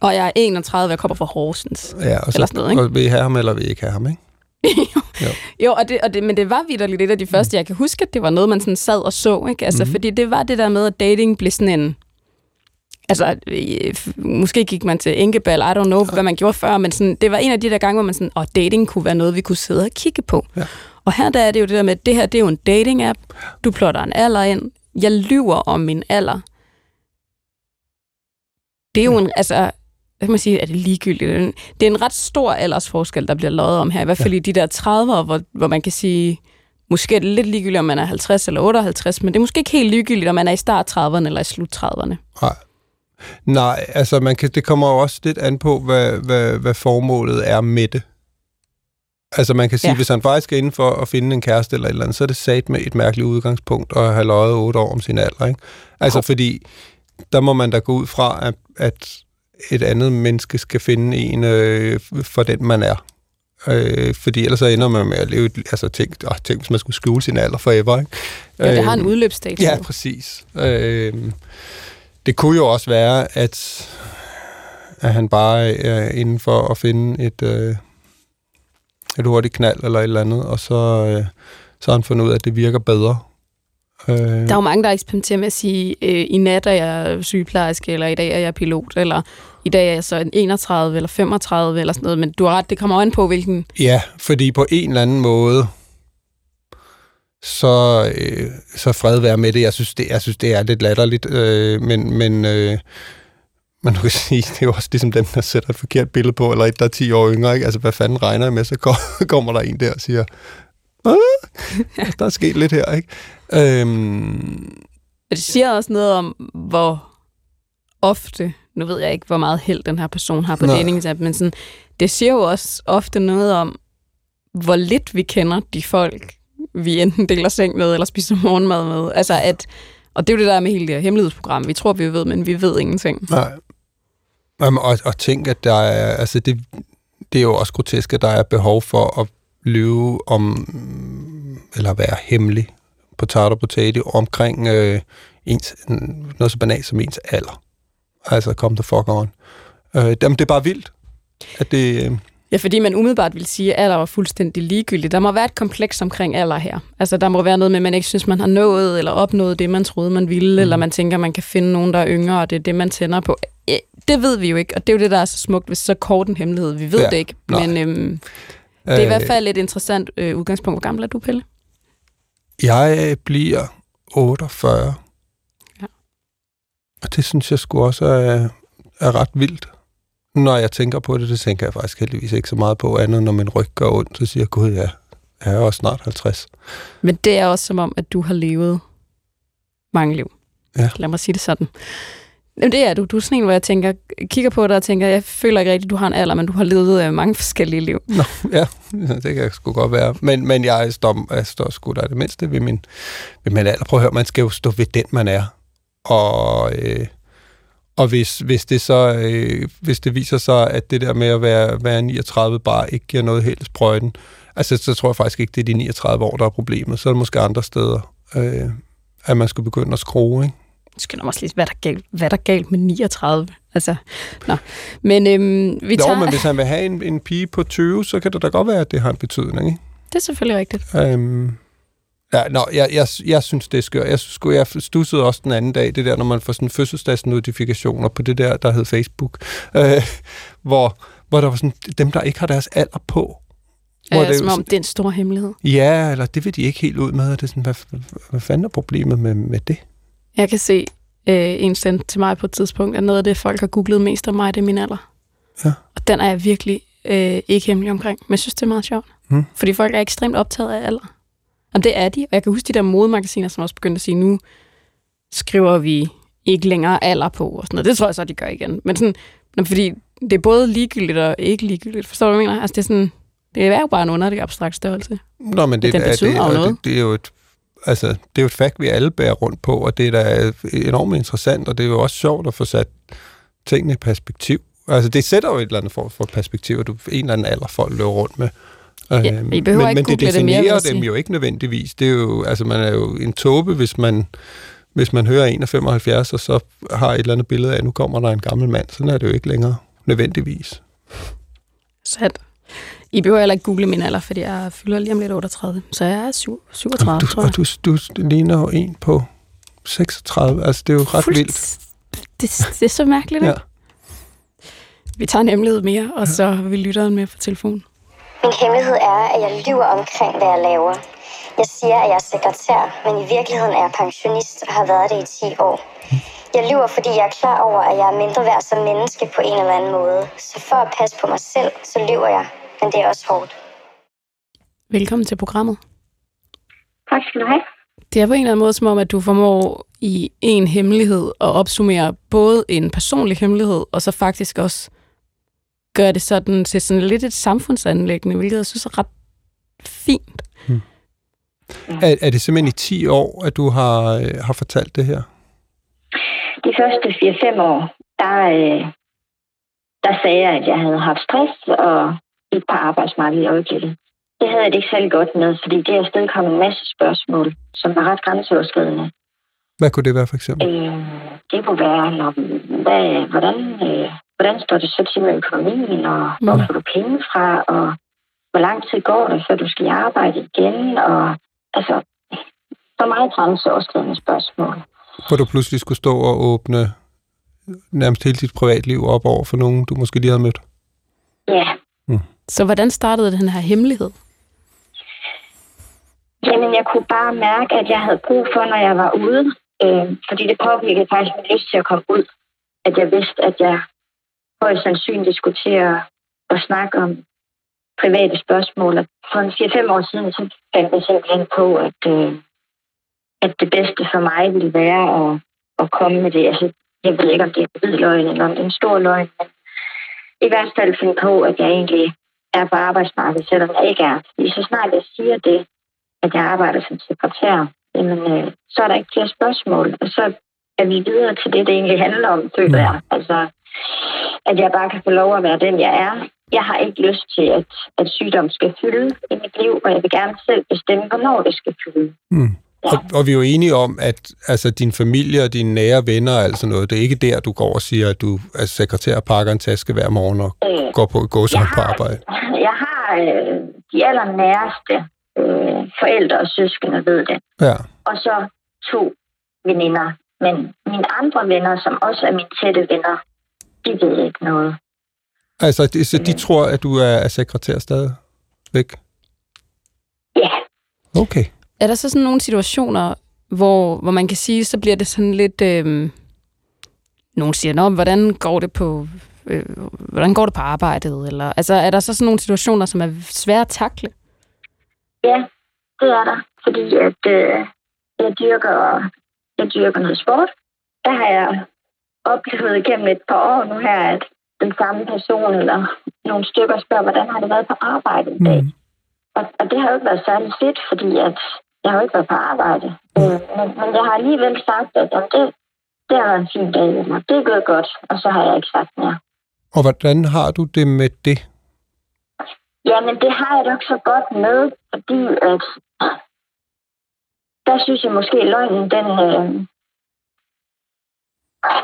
Og jeg er 31, jeg kommer fra Horsens. Ja, og, så, eller sådan noget, ikke? og vil I have ham, eller vil I ikke have ham, ikke? jo, jo. og det, og det, men det var vidderligt et af de første, mm. jeg kan huske, at det var noget, man sådan sad og så, ikke? Altså, mm. fordi det var det der med, at dating blev sådan en altså, øh, måske gik man til enkebal, I don't know, hvad man gjorde før, men sådan, det var en af de der gange, hvor man sådan, og dating kunne være noget, vi kunne sidde og kigge på. Ja. Og her der er det jo det der med, at det her, det er jo en dating-app. Du plotter en alder ind. Jeg lyver om min alder. Det er jo en, altså, kan man sige, er det ligegyldigt? Det er en ret stor aldersforskel, der bliver lavet om her. I hvert fald ja. i de der 30'ere, hvor, hvor man kan sige, måske er det lidt ligegyldigt, om man er 50 eller 58, men det er måske ikke helt ligegyldigt, om man er i start 30'erne eller i slut 30'erne. Nej. Nej, altså man kan, det kommer jo også lidt an på, hvad, hvad, hvad formålet er med det. Altså man kan sige, ja. hvis han faktisk er inden for at finde en kæreste eller et eller andet, så er det sat med et mærkeligt udgangspunkt at have løjet otte år om sin alder. Ikke? Altså oh. fordi, der må man da gå ud fra, at, at et andet menneske skal finde en øh, for den, man er. Øh, fordi ellers så ender man med at leve et, altså tænk, åh, tænk, hvis man skulle skjule sin alder forever. Ikke? Ja, det har en øh, udløbsdato. Ja, præcis. Øh, det kunne jo også være, at, at han bare er inden for at finde et, øh, et hurtigt knald eller et eller andet, og så, øh, så har han fundet ud af, at det virker bedre. Øh. Der er jo mange, der eksperimenterer med at sige, øh, i nat er jeg sygeplejerske, eller i dag er jeg pilot, eller i dag er jeg så 31 eller 35 eller sådan noget, men du har ret, det kommer an på, hvilken... Ja, fordi på en eller anden måde, så, øh, så fred være med det. Jeg synes, det, jeg synes, det er lidt latterligt, øh, men, men, øh, man kan sige, det er jo også ligesom dem, der sætter et forkert billede på, eller et, der er 10 år yngre. Ikke? Altså, hvad fanden regner jeg med? Så kommer der en der og siger, altså, der er sket lidt her, ikke? Øhm, det siger også noget om, hvor ofte nu ved jeg ikke, hvor meget held den her person har på Nej. dating men sådan, det siger jo også ofte noget om, hvor lidt vi kender de folk, vi enten deler seng med, eller spiser morgenmad med. Altså at, og det er jo det der med hele det her hemmelighedsprogram. Vi tror, vi ved, men vi ved ingenting. Nej. Jamen, og, og tænk, at der er, altså det, det er jo også grotesk, at der er behov for at lyve om, eller være hemmelig, potato potato, omkring øh, ens, noget så banalt som ens alder. Altså, kom the fuck on. Øh, jamen, det er bare vildt, at det... Øh, Ja, fordi man umiddelbart vil sige, at alder var fuldstændig ligegyldigt. Der må være et kompleks omkring alder her. Altså, der må være noget med, at man ikke synes, man har nået eller opnået det, man troede, man ville, mm. eller man tænker, man kan finde nogen, der er yngre, og det er det, man tænder på. Det ved vi jo ikke, og det er jo det, der er så smukt ved så kort en hemmelighed. Vi ved Ja, det ikke, nej. men øhm, det er i hvert fald et interessant øh, udgangspunkt. Hvor gammel er du, Pelle? Jeg bliver 48. Ja. Og det synes jeg sgu også er, er ret vildt. Når jeg tænker på det, det tænker jeg faktisk heldigvis ikke så meget på andet, når min ryg gør ondt, så siger jeg, gud ja, jeg er også snart 50. Men det er også som om, at du har levet mange liv. Ja. Lad mig sige det sådan. Jamen, det er du. Du er sådan en, hvor jeg tænker, kigger på dig og tænker, jeg føler ikke rigtigt, du har en alder, men du har levet øh, mange forskellige liv. Nå, ja, det kan sgu godt være. Men, men jeg står, jeg står sgu da det mindste ved min, ved min alder. Prøv at høre, man skal jo stå ved den, man er. Og, øh, og hvis, hvis, det så, øh, hvis det viser sig, at det der med at være, være 39 bare ikke giver noget helt sprøjten, altså så tror jeg faktisk ikke, det er de 39 år, der er problemet. Så er det måske andre steder, øh, at man skulle begynde at skrue, ikke? Skal nok også lige, hvad er der galt, hvad er der galt med 39? Altså, nå. Men øhm, vi tager... men hvis han vil have en, en pige på 20, så kan det da godt være, at det har en betydning, ikke? Det er selvfølgelig rigtigt. Øhm, ja, nå, jeg, jeg, jeg synes, det er skørt. Jeg, sgu- jeg stussede også den anden dag, det der, når man får sådan fødselsdagsnotifikationer på det der, der hed Facebook, øh, hvor, hvor der var sådan, dem, der ikke har deres alder på. Hvor Øh, det, som om det er en stor hemmelighed. Ja, eller det vil de ikke helt ud med. Det er sådan, hvad, hvad, hvad fanden er problemet med, med det? Jeg kan se øh, en sendte til mig på et tidspunkt, at noget af det, folk har googlet mest om mig, det er min alder. Ja. Og den er jeg virkelig øh, ikke hemmelig omkring. Men jeg synes, det er meget sjovt. Mm. Fordi folk er ekstremt optaget af alder. Og det er de. Og jeg kan huske de der modemagasiner, som også begyndte at sige, nu skriver vi ikke længere alder på. Og sådan noget. Det tror jeg så, de gør igen. Men sådan, fordi det er både ligegyldigt og ikke ligegyldigt. Forstår du, hvad jeg mener? Altså, det er sådan, det er jo bare en underlig abstrakt størrelse. Nå, men det, den er- det, noget. Det, det, er jo et, altså, det er jo et fakt, vi alle bærer rundt på, og det er da enormt interessant, og det er jo også sjovt at få sat tingene i perspektiv. Altså, det sætter jo et eller andet form for perspektiv, at du en eller anden alder folk løber rundt med. Ja, Øhm, I behøver men, men det google det mere, definerer dem jo ikke nødvendigvis. Det er jo, altså, man er jo en tåbe, hvis man, hvis man hører en af 75, og så har et eller andet billede af, at nu kommer der en gammel mand. Sådan er det jo ikke længere, nødvendigvis. Sandt. I behøver heller ikke google min alder, fordi jeg fylder lige om lidt 38. Så jeg er syv- 37, du, tror jeg. og du, du ligner jo en på 36. Altså, det er jo ret Fuldt- vildt. Det, det er så mærkeligt, Ja. ikke? Vi tager en hemmelighed mere, og så har vi lytteren med på telefon. Min hemmelighed er, at jeg lyver omkring, hvad jeg laver. Jeg siger, at jeg er sekretær, men i virkeligheden er jeg pensionist og har været det i 10 år. Jeg lyver, fordi jeg er klar over, at jeg er mindre værd som menneske på en eller anden måde. Så for at passe på mig selv, så lyver jeg. Men det er også hårdt. Velkommen til programmet. Tak skal du have. Det er på en eller anden måde som om, at du formår i en hemmelighed at opsummere både en personlig hemmelighed, og så faktisk også gøre det sådan til sådan lidt et samfundsanlæggende, hvilket jeg synes er ret fint. Er, er det simpelthen i 10 år, at du har, øh, har fortalt det her? De første 4-5 år, der, øh, der sagde jeg, at jeg havde haft stress og et par arbejdsmarked i øjeblikket. Det havde jeg det ikke særlig godt med, fordi det stadig kommet en masse spørgsmål, som var ret grænseoverskridende. Hvad kunne det være for eksempel? Øh, det kunne være, når, hvad, hvordan, øh, hvordan står det så til med økonomien, og hvor Mm. får du penge fra, og hvor lang tid går det, før du skal i arbejde igen, og altså, så meget grænseoverskridende spørgsmål. Hvor du pludselig skulle stå og åbne nærmest hele dit privatliv op over for nogen, du måske lige havde mødt? Ja, så hvordan startede den her hemmelighed? Jamen, jeg kunne bare mærke, at jeg havde brug for, når jeg var ude, øh, fordi det påvirkede faktisk min lyst til at komme ud, at jeg vidste, at jeg højst sandsynligt skulle til at, at snakke om private spørgsmål. Og for 4-5 år siden, så fandt jeg simpelthen på, at, øh, at det bedste for mig ville være at, at komme med det. Altså, jeg ved ikke, om det er en hvid løgn eller om det er en stor løgn, men i hvert fald finde på, at jeg egentlig er på arbejdsmarkedet, selvom jeg ikke er. Fordi så snart jeg siger det, at jeg arbejder som sekretær, jamen, øh, så er der ikke flere spørgsmål, og så er vi videre til det, det egentlig handler om, føler jeg. Altså, at jeg bare kan få lov at være den, jeg er. Jeg har ikke lyst til, at, at sygdom skal fylde i mit liv, og jeg vil gerne selv bestemme, hvornår det skal fylde. Mm. Og, og vi er jo enige om, at altså, din familie og dine nære venner og alt sådan noget, det er ikke der, du går og siger, at du er sekretær pakker en taske hver morgen og Øh, går på, går jeg på arbejde. Jeg har øh, de allernæreste øh, forældre og søskende ved det. Ja. og så to veninder. Men mine andre venner, som også er mine tætte venner, de ved ikke noget. Altså, de, så de tror, at du er, sekretær stadigvæk? Ja, Okay. Er der så sådan nogle situationer, hvor, hvor man kan sige, så bliver det sådan lidt... Øh, nogen siger, Nå, hvordan går det på... Øh, hvordan går det på arbejdet? Eller, altså, er der så sådan nogle situationer, som er svære at takle? ja, det er der. Fordi at øh, jeg, dyrker, jeg dyrker noget sport. Der har jeg oplevet igennem et par år nu her, at den samme person eller nogle stykker spørger, hvordan har det været på arbejde i dag? Mm. Og, og det har jo ikke været særlig fedt, fordi at jeg har jo ikke været på arbejde. Øh, men, men jeg har alligevel sagt, at jamen, det, det har været en fin dag, eller det er gået godt, og så har jeg ikke sagt mere. Og hvordan har du det med det? Jamen, det har jeg ikke så godt med, fordi at der synes jeg måske, at løgnen, den, øh,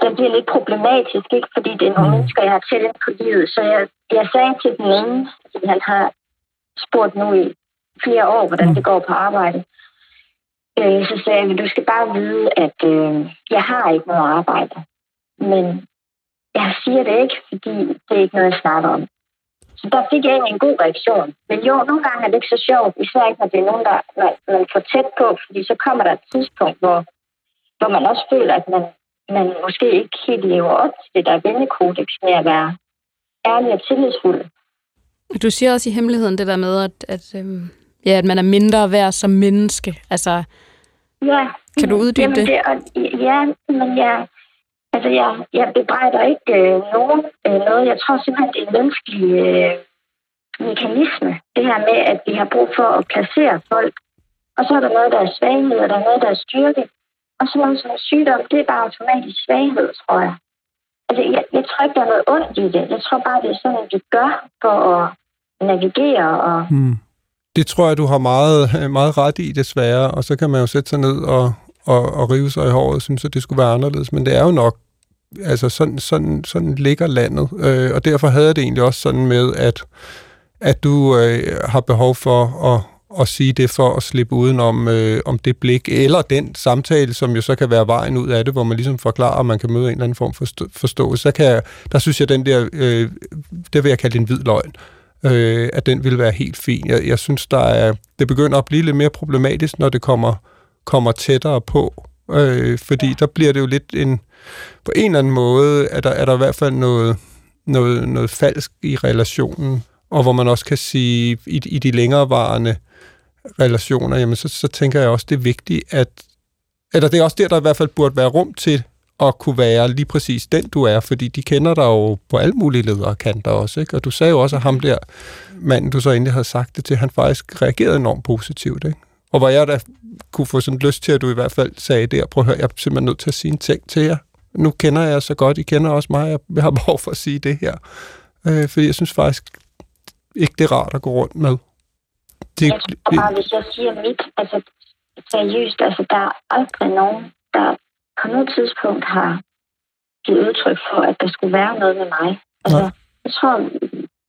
den bliver lidt problematisk, ikke? Fordi det er nogle Mm. mennesker, jeg har ind på livet. Så jeg, jeg sagde til den ene, fordi han har spurgt nu i flere år, hvordan Mm. det går på arbejde. Øh, så sagde jeg, du skal bare vide, at øh, jeg har ikke noget arbejde. Men jeg siger det ikke, fordi det er ikke noget, jeg snakker om. Så der fik jeg en god reaktion. Men jo, nogle gange er det ikke så sjovt, især ikke, når det er nogen, der man, man får tæt på, fordi så kommer der et tidspunkt, hvor, hvor man også føler, at man, man måske ikke helt lever op til det der vennekodex med at være ærlig og tillidsfuld. Du siger også i hemmeligheden det der med, at, at, øhm, ja, at man er mindre værd som menneske. Altså, Ja. Kan du uddybe Jamen, det? det? Og, ja, men jeg, altså jeg, jeg bebrejder ikke øh, nogen øh, noget. Jeg tror simpelthen, det er en menneskelig øh, mekanisme. Det her med, at vi har brug for at placere folk. Og så er der noget, der er svaghed, og der er noget, der er styrke. Og så noget som er sygdom, det er bare automatisk svaghed, tror jeg. Altså, jeg, jeg tror ikke, der er noget ondt i det. Jeg tror bare, det er sådan, vi gør for at navigere og Hmm. Det tror jeg, du har meget, meget ret i, desværre. Og så kan man jo sætte sig ned og, og, og rive sig i håret og synes, at det skulle være anderledes. Men det er jo nok, altså sådan, sådan, sådan ligger landet. Øh, og derfor havde jeg det egentlig også sådan med, at, at du øh, har behov for at, at sige det for at slippe udenom øh, om det blik, eller den samtale, som jo så kan være vejen ud af det, hvor man ligesom forklarer, at man kan møde en eller anden form for forståelse. Så kan jeg, der synes jeg, den der, øh, det vil jeg kalde en hvid løgn, øh, at den vil være helt fin. Jeg, jeg synes, der er, det begynder at blive lidt mere problematisk, når det kommer, kommer tættere på, øh, fordi der bliver det jo lidt en, på en eller anden måde, er der, er der i hvert fald noget, noget, noget falsk i relationen, og hvor man også kan sige, i, i de længerevarende relationer, jamen så, så tænker jeg også, det er vigtigt, at eller det er også der, der i hvert fald burde være rum til at kunne være lige præcis den, du er, fordi de kender dig jo på alle mulige ledere kanter også, ikke? Og du sagde jo også, at ham der manden, du så endelig havde sagt det til, han faktisk reagerede enormt positivt, ikke? Og hvor jeg da kunne få sådan lyst til, at du i hvert fald sagde der, prøv at høre, jeg er simpelthen nødt til at sige en ting til jer. Nu kender jeg så godt, I kender også mig, jeg har behov for at sige det her. Øh, fordi jeg synes faktisk ikke, det er rart at gå rundt med. Det, Jeg tror bare, hvis jeg siger mit, altså seriøst, altså der er aldrig nogen, der på noget tidspunkt har givet udtryk for, at der skulle være noget med mig. Altså, jeg tror,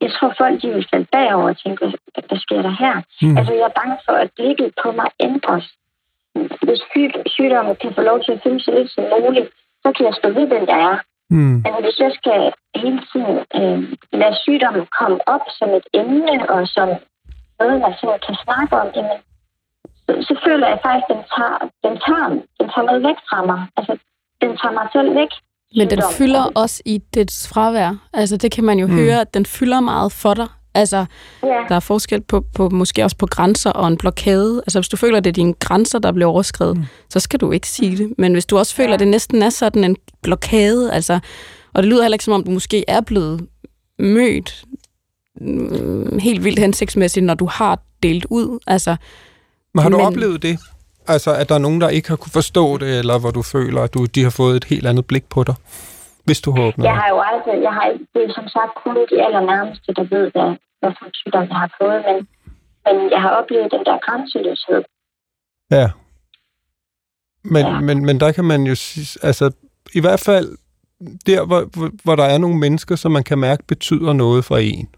jeg tror folk, de vil falde bagover og tænke, hvad, hvad sker der her? Mm. Altså, jeg er bange for, at blikket på mig ændres. Hvis syg- sygdommen kan få lov til at fylde så lidt som muligt, så kan jeg stå ved, den jeg er. mm. Altså, hvis jeg skal hele tiden øh, lade sygdommen komme op som et emne, og som noget, man sådan kan snakke om, jamen, så, så føler jeg faktisk, at den tager, den, tager, den tager noget væk fra mig. Altså, den tager mig selv væk. Men den fylder også i dets fravær. Altså, det kan man jo Mm. høre, at den fylder meget for dig. Altså, Ja. der er forskel på, på måske også på grænser og en blokade. Altså, hvis du føler, at det er dine grænser, der bliver overskrevet, mm. så skal du ikke sige det. Men hvis du også føler, at det næsten er sådan en blokade, altså, og det lyder heller ikke, som om du måske er blevet mødt mm, helt vildt hensigtsmæssigt, når du har delt ud. Altså, Men har du Men- oplevet det? Altså, at der er nogen, der ikke har kunne forstå det, eller hvor du føler, at du, de har fået et helt andet blik på dig, hvis du har åbnet Jeg har jo aldrig, jeg har ikke, det er som sagt kun de allernærmeste, der ved, hvad, hvad for en sygdom jeg har fået, men, men jeg har oplevet den der grænseløshed. Ja. Men, Ja. men, men der kan man jo sige, altså i hvert fald der, hvor, hvor, hvor der er nogle mennesker, som man kan mærke betyder noget for en.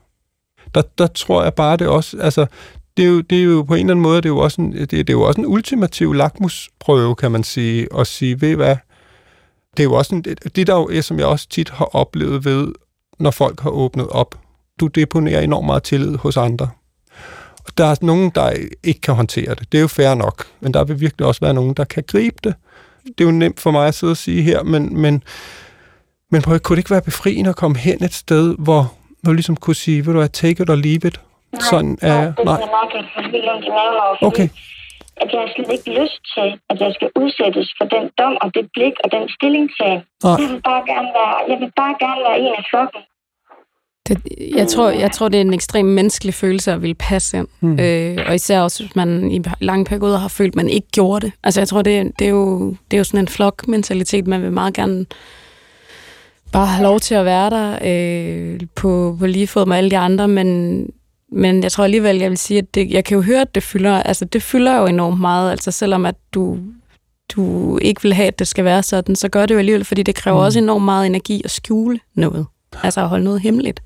Der, der tror jeg bare, det også, altså det er, jo, det er jo på en eller anden måde, det er jo også en, det, det er jo også en ultimativ lakmusprøve, kan man sige, at sige, ved hvad, det er jo også en, det, det der jo er, som jeg også tit har oplevet ved, når folk har åbnet op. Du deponerer enormt meget tillid hos andre. Og der er nogen, der ikke kan håndtere det. Det er jo fair nok. Men der vil virkelig også være nogen, der kan gribe det. Det er jo nemt for mig at sidde og sige her, men, men, men prøv, kunne det ikke være befriende at komme hen et sted, hvor man ligesom kunne sige, vil du have take it or leave it? Sådan nej, er det kan nej. at jeg får helt ondt i maven over, Okay. at jeg har slet ikke lyst til, at jeg skal udsættes for den dom og det blik og den stillingtagen. Nej. Jeg vil bare gerne være, jeg vil bare gerne være en af flokken. Det, jeg, tror, jeg tror, det er en ekstrem menneskelig følelse at ville passe ind. Mm. Øh, og især også, hvis man i lange perioder har følt, at man ikke gjorde det. Altså, jeg tror, det, det, er, jo, det er jo sådan en flok-mentalitet. Man vil meget gerne bare have lov til at være der øh, på, på lige fod med alle de andre, men, men jeg tror alligevel, jeg vil sige, at det, jeg kan jo høre, at det fylder, altså, det fylder jo enormt meget. Altså, selvom at du, du ikke vil have, at det skal være sådan, så gør det jo alligevel, fordi det kræver mm. også enormt meget energi at skjule noget. Altså at holde noget hemmeligt.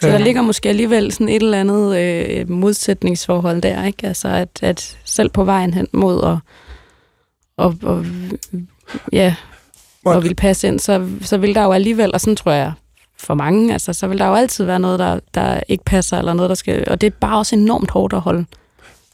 Så der ligger måske alligevel sådan et eller andet øh, modsætningsforhold der, ikke? Altså at, at selv på vejen hen mod at og, og, ja, og vil passe ind, så, så vil der jo alligevel, og sådan tror jeg for mange, altså så vil der jo altid være noget, der, der ikke passer, eller noget, der skal, og det er bare også enormt hårdt at holde.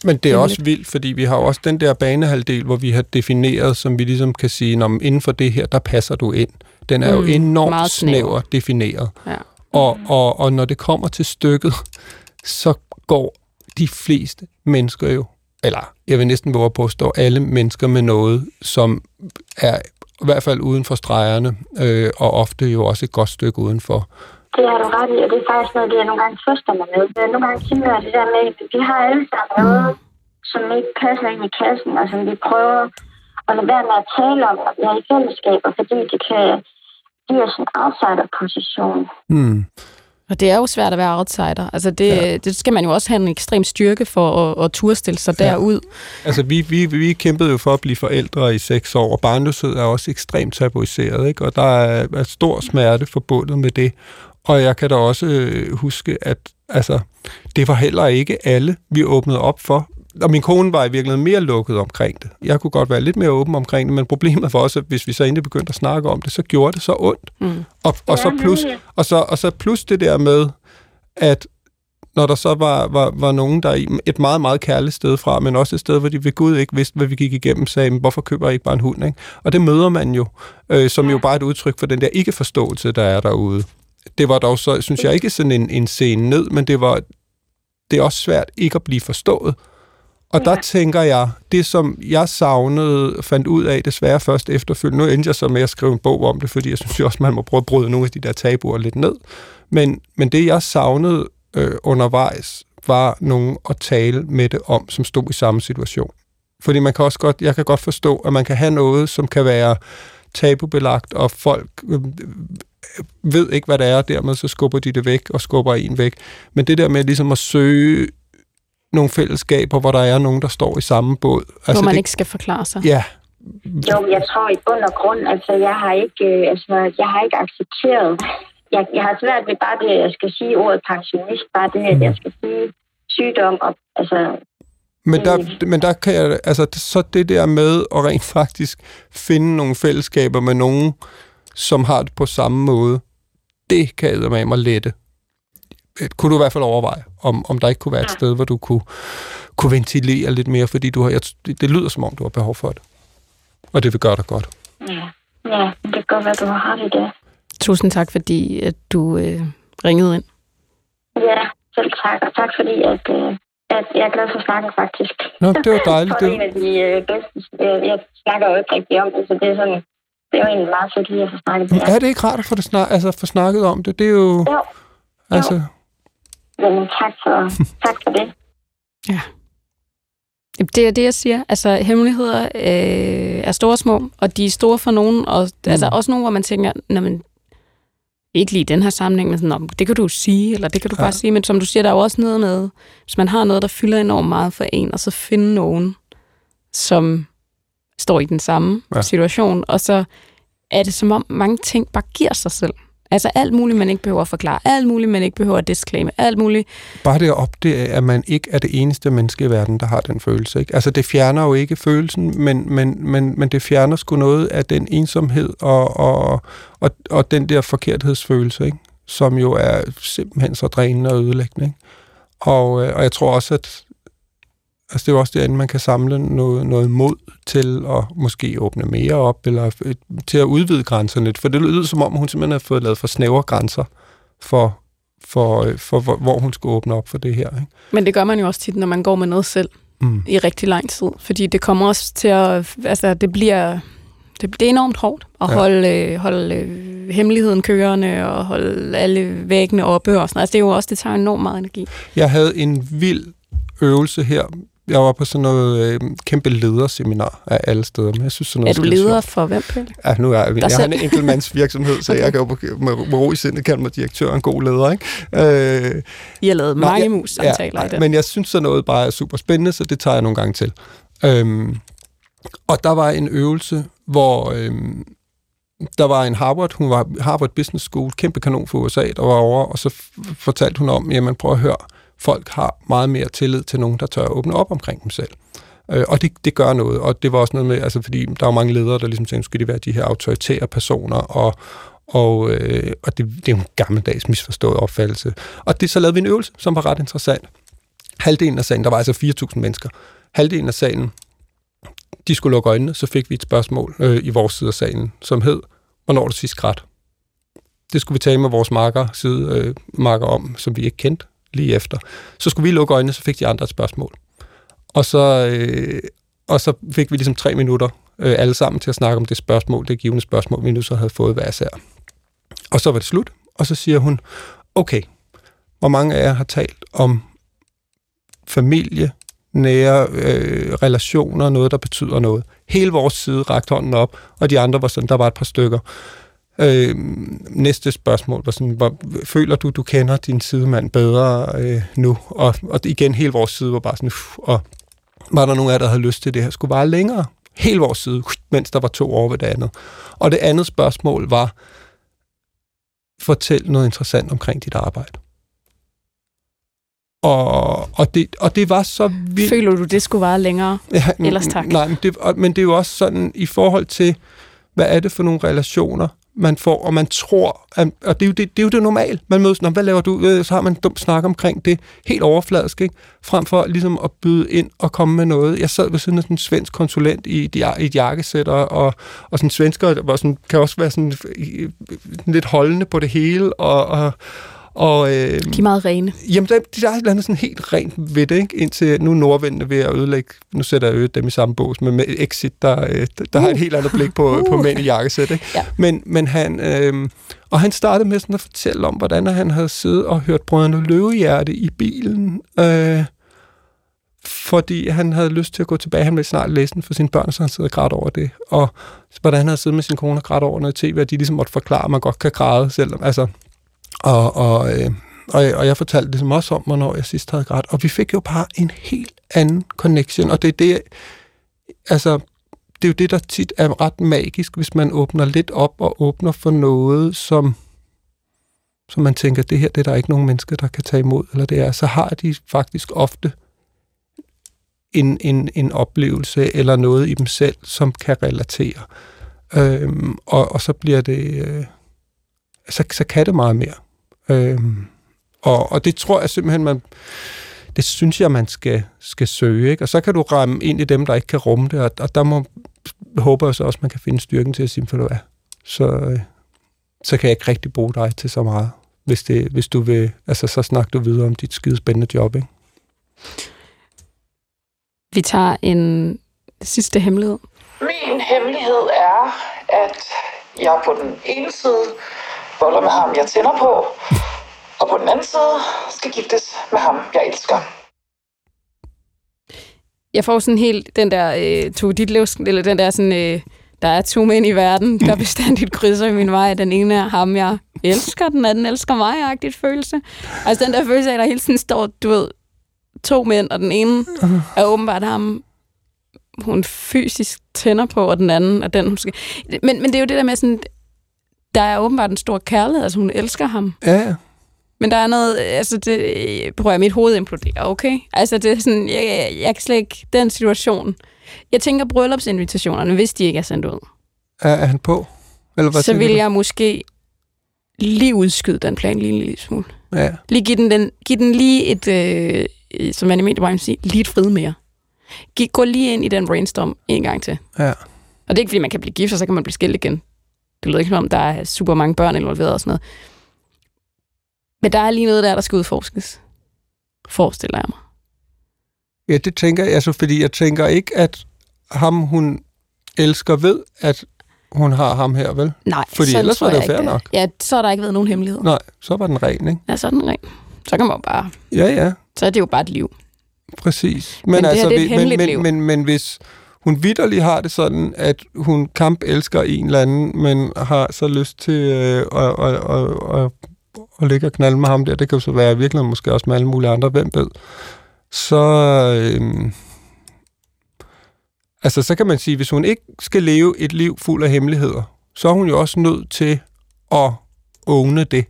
Men det er også vildt, fordi vi har jo også den der banehalvdel, hvor vi har defineret, som vi ligesom kan sige, når inden for det her, der passer du ind. Den er mm, jo enormt snæver. defineret. Ja. Og, og, og når det kommer til stykket, så går de fleste mennesker jo, eller jeg vil næsten våge på at stå alle mennesker med noget, som er i hvert fald uden for stregerne, øh, og ofte jo også et godt stykke udenfor. Det har du ret i, og det er faktisk noget, det jeg nogle gange trøster mig med. Nogle gange tænker jeg det der med, at vi har alle sammen noget, som ikke passer ind i kassen, og som vi prøver at lade være med at tale om, og vi er i fællesskaber, fordi det kan give os en outsider-position. Hmm. Og det er jo svært at være outsider. Altså det, Ja. det skal man jo også have en ekstrem styrke for at, at turde stille sig Ja. derud. Altså, vi, vi, vi kæmpede jo for at blive forældre i seks år, og barnløshed er også ekstremt tabuiseret, ikke? og der er, er stor smerte forbundet med det. Og jeg kan da også øh, huske, at altså, det var heller ikke alle, vi åbnede op for. Og min kone var i virkeligheden mere lukket omkring det. Jeg kunne godt være lidt mere åben omkring det, men problemet var også, at hvis vi så endelig begyndte at snakke om det, så gjorde det så ondt. Mm. Og, og, så plus, og, så, og så plus det der med, at når der så var, var, var nogen, der i et meget, meget kærligt sted fra, men også et sted, hvor de ved Gud ikke vidste, hvad vi gik igennem, sagde, "Men hvorfor køber jeg ikke bare en hund? Ikke? Og det møder man jo, øh, som jo bare et udtryk for den der ikke-forståelse, der er derude. Det var dog så, synes jeg, ikke sådan en, en scene ned, men det var det er også svært ikke at blive forstået. Og der tænker jeg, det som jeg savnede, fandt ud af desværre først efterfølgende, nu endte jeg så med at skrive en bog om det, fordi jeg synes jo også, man må prøve at bryde nogle af de der tabuer lidt ned. Men, men det, jeg savnede øh, undervejs, var nogen at tale med det om, som stod i samme situation. Fordi man kan også godt, jeg kan godt forstå, at man kan have noget, som kan være tabubelagt, og folk øh, ved ikke, hvad det er, og dermed så skubber de det væk, og skubber en væk. Men det der med ligesom at søge nogle fællesskaber, hvor der er nogen, der står i samme båd. Altså hvor man det, ikke skal forklare sig. Ja, Jo, jeg tror i bund og grund, altså jeg har ikke, øh, altså, jeg har ikke accepteret, jeg, jeg har svært ved bare det, jeg skal sige ordet pensionist, bare det, at jeg skal sige sygdom, og, altså, Men der, men der kan jeg, altså så det der med at rent faktisk finde nogle fællesskaber med nogen, som har det på samme måde, det kan jeg med mig lette. Kunne du i hvert fald overveje, om, om der ikke kunne være et sted, hvor du kunne, kunne ventilere lidt mere, fordi du har, jeg, det, det lyder som om, du har behov for det. Og det vil gøre dig godt. ja, ja, det kan godt være, du har det. Tusind tak, fordi at du øh, ringede ind. Ja, tak, og tak fordi, at, øh, at jeg er glad for snakken, faktisk. Nå, det var dejligt. det Det er en af de øh, bedste. Øh, jeg snakker jo ikke rigtig om det, så det er sådan... Det er jo egentlig meget fedt lige at få snakket med jer. er det ikke rart at få, det snak, altså, få snakket om det? Det er jo... Jo, Altså, jamen, tak for, tak for det. Jamen, Det er det, jeg siger. Altså, hemmeligheder øh, er store og små, og de er store for nogen, og mm. altså også nogle, hvor man tænker, "Nå, men ikke lige i den her sammenhæng, men sådan, "Nå, det kan du sige, eller det kan du Ja. bare sige. Men som du siger, der er jo også noget med, hvis man har noget, der fylder enormt meget for en, og så finde nogen, som står i den samme Ja. ja. situation, og så er det som om mange ting bare giver sig selv. Altså alt muligt, man ikke behøver at forklare, alt muligt, man ikke behøver at disclaime, alt muligt. bare det at opdage, at man ikke er det eneste menneske i verden, der har den følelse. Ikke? Altså, det fjerner jo ikke følelsen, men, men, men, men det fjerner sgu noget af den ensomhed og, og, og, og den der forkerthedsfølelse, ikke? som jo er simpelthen så drænende og ødelæggende. Ikke? Og, øh, og jeg tror også, at altså, det er jo også derinde, man kan samle noget, noget mod til at måske åbne mere op, eller til at udvide grænserne lidt. For det lyder som om, hun simpelthen har fået lavet for snævre grænser for, for, øh, for hvor, hvor hun skulle åbne op for det her. Ikke? Men det gør man jo også tit, når man går med noget selv. Mm. i rigtig lang tid, fordi det kommer også til at, altså det bliver, det, det er enormt hårdt at Ja. ja. holde, øh, holde øh, hemmeligheden kørende og holde alle væggene oppe og sådan noget. Altså det er jo også, det tager enormt meget energi. Jeg havde en vild øvelse her. Jeg var på sådan noget øh, kæmpe lederseminar af alle steder, men jeg synes sådan noget Er du leder for hvem, Pelle? Ja, nu er jeg, jeg har en enkeltmandsvirksomhed, så jeg kan jo med, med ro i sindet kalde mig direktør en god leder, ikke? Øh, I har lavet mange mus-samtaler ja, i det. Men jeg synes, sådan noget bare er super spændende, så det tager jeg nogle gange til. Øhm, og der var en øvelse, hvor øhm, der var en Harvard, hun var Harvard Business School, kæmpe kanon for USA, der var over, og så fortalte hun om, jamen prøv at høre, folk har meget mere tillid til nogen, der tør at åbne op omkring dem selv. Øh, og det, det gør noget, og det var også noget med, altså fordi der er mange ledere, der ligesom tænker, skal de være de her autoritære personer, og, og, øh, og det, det er jo en gammeldags misforstået opfattelse. Og det så lavede vi en øvelse, som var ret interessant. Halvdelen af salen, der var altså 4.000 mennesker, halvdelen af salen, de skulle lukke øjnene, så fik vi et spørgsmål øh, i vores side af salen, som hed, hvornår du sidst græd? Det skulle vi tale med vores marker, side, øh, marker om, som vi ikke kendte lige efter. Så skulle vi lukke øjnene, så fik de andre et spørgsmål. Og så, øh, og så fik vi ligesom tre minutter øh, alle sammen til at snakke om det spørgsmål, det givende spørgsmål, vi nu så havde fået hver især. Og så var det slut, og så siger hun, okay, hvor mange af jer har talt om familie, nære øh, relationer, noget, der betyder noget. Hele vores side rakte hånden op, og de andre var sådan, der var et par stykker. Øh, næste spørgsmål var sådan, hvor, føler du, du kender din sidemand bedre øh, nu? Og, og igen, hele vores side var bare sådan, uff, og var der nogen af jer, der havde lyst til det her, skulle bare længere. Hele vores side, mens der var to over ved det andet. Og det andet spørgsmål var, fortæl noget interessant omkring dit arbejde. Og, og, det, og det var så vildt. Føler du, det skulle vare længere? Ja, Ellers tak. Nej, men det, men det er jo også sådan i forhold til, hvad er det for nogle relationer, man får, og man tror, at, og det er, jo det, det er jo det normale. Man mødes, når hvad laver du? Øh, så har man en dum snak omkring det, helt overfladisk, ikke? Frem for ligesom at byde ind og komme med noget. Jeg sad ved siden af sådan en svensk konsulent i, i et jakkesæt, og, og, og sådan svensker var sådan, kan også være sådan, øh, øh, lidt holdende på det hele, og, og, og øh, De er meget rene. Jamen, der, der er et eller andet sådan helt rent ved det, ikke? Indtil nu er nordvendene ved at ødelægge, nu sætter jeg øget dem i samme bås, men med Exit, der, øh, der, der har et helt andet blik på, på mænd i jakkesæt, ikke? Ja. Men, men han, øh, og han startede med sådan at fortælle om, hvordan han havde siddet og hørt Brødrene Løvehjerte i bilen, øh, fordi han havde lyst til at gå tilbage. Han ville snart læse den for sine børn, så han sidder og græd over det. Og hvordan han havde siddet med sin kone og grædt over noget tv, at de ligesom måtte forklare, at man godt kan græde, selvom, altså, og, og, øh, og, og jeg fortalte ligesom også om, hvornår jeg sidst havde grædt. Og vi fik jo bare en helt anden connection. Og det er det, altså, det er jo det, der tit er ret magisk, hvis man åbner lidt op og åbner for noget, som, som man tænker, det her det er der ikke nogen mennesker, der kan tage imod, eller det er, så har de faktisk ofte en, en, en oplevelse eller noget i dem selv, som kan relatere. Øhm, og, og så bliver det... Øh, så, så kan det meget mere. Øhm, og, og det tror jeg simpelthen, man, det synes jeg, man skal, skal søge. Ikke? Og så kan du ramme ind i dem, der ikke kan rumme det, og, og der må, håber jeg så også, man kan finde styrken til at sige, for hvad, så, øh, så kan jeg ikke rigtig bruge dig til så meget. hvis, det, hvis du vil, altså så snakker du videre om dit skide spændende job, ikke? Vi tager en sidste hemmelighed. Min hemmelighed er, at jeg på den ene side boller med ham, jeg tænder på, og på den anden side skal giftes med ham, jeg elsker. Jeg får sådan helt den der øh, to dit livs, eller den der sådan, øh, der er to mænd i verden, der bestandigt krydser i min vej. Den ene er ham, jeg elsker, den anden elsker mig-agtigt følelse. Altså den der følelse af, at der hele tiden står, du ved, to mænd, og den ene er åbenbart ham, hun fysisk tænder på, og den anden er den, hun skal... Men, men det er jo det der med sådan, der er åbenbart en stor kærlighed, altså hun elsker ham. Ja, ja. Men der er noget, altså det, prøver jeg, mit hoved imploderer, okay? Altså det er sådan, jeg, jeg, jeg kan slet ikke, den situation. Jeg tænker bryllupsinvitationerne, hvis de ikke er sendt ud, Er, er han på? Eller hvad så vil jeg måske lige udskyde den plan lige en lille smule. Ja. Lige give den, den, give den lige et, øh, som man i mediebranchen siger, lige et frid mere. Giv, gå lige ind i den brainstorm en gang til. ja. Og det er ikke, fordi man kan blive gift, og så kan man blive skilt igen. Det lyder ikke som om, der er super mange børn involveret og sådan noget. Men der er lige noget der, der skal udforskes. Forestiller jeg mig. Ja, det tænker jeg, altså, fordi jeg tænker ikke, at ham, hun elsker, ved, at hun har ham her, vel? Nej, Fordi ellers var det fair nok. Ja, så har der ikke været nogen hemmelighed. Nej, så var den ren, ikke? Ja, så er den ren. Så kan man jo bare... Ja, ja, Så er det jo bare et liv. præcis. Men det her, det er et men, men, liv. men, men hvis hun vidderligt har det sådan, at hun kamp elsker en eller anden, men har så lyst til øh, at, at, at, at, at ligge og knalde med ham der, det kan jo så være virkelig måske også med alle mulige andre, hvem ved, så... Øh, altså, så kan man sige, hvis hun ikke skal leve et liv fuld af hemmeligheder, så er hun jo også nødt til at åbne det.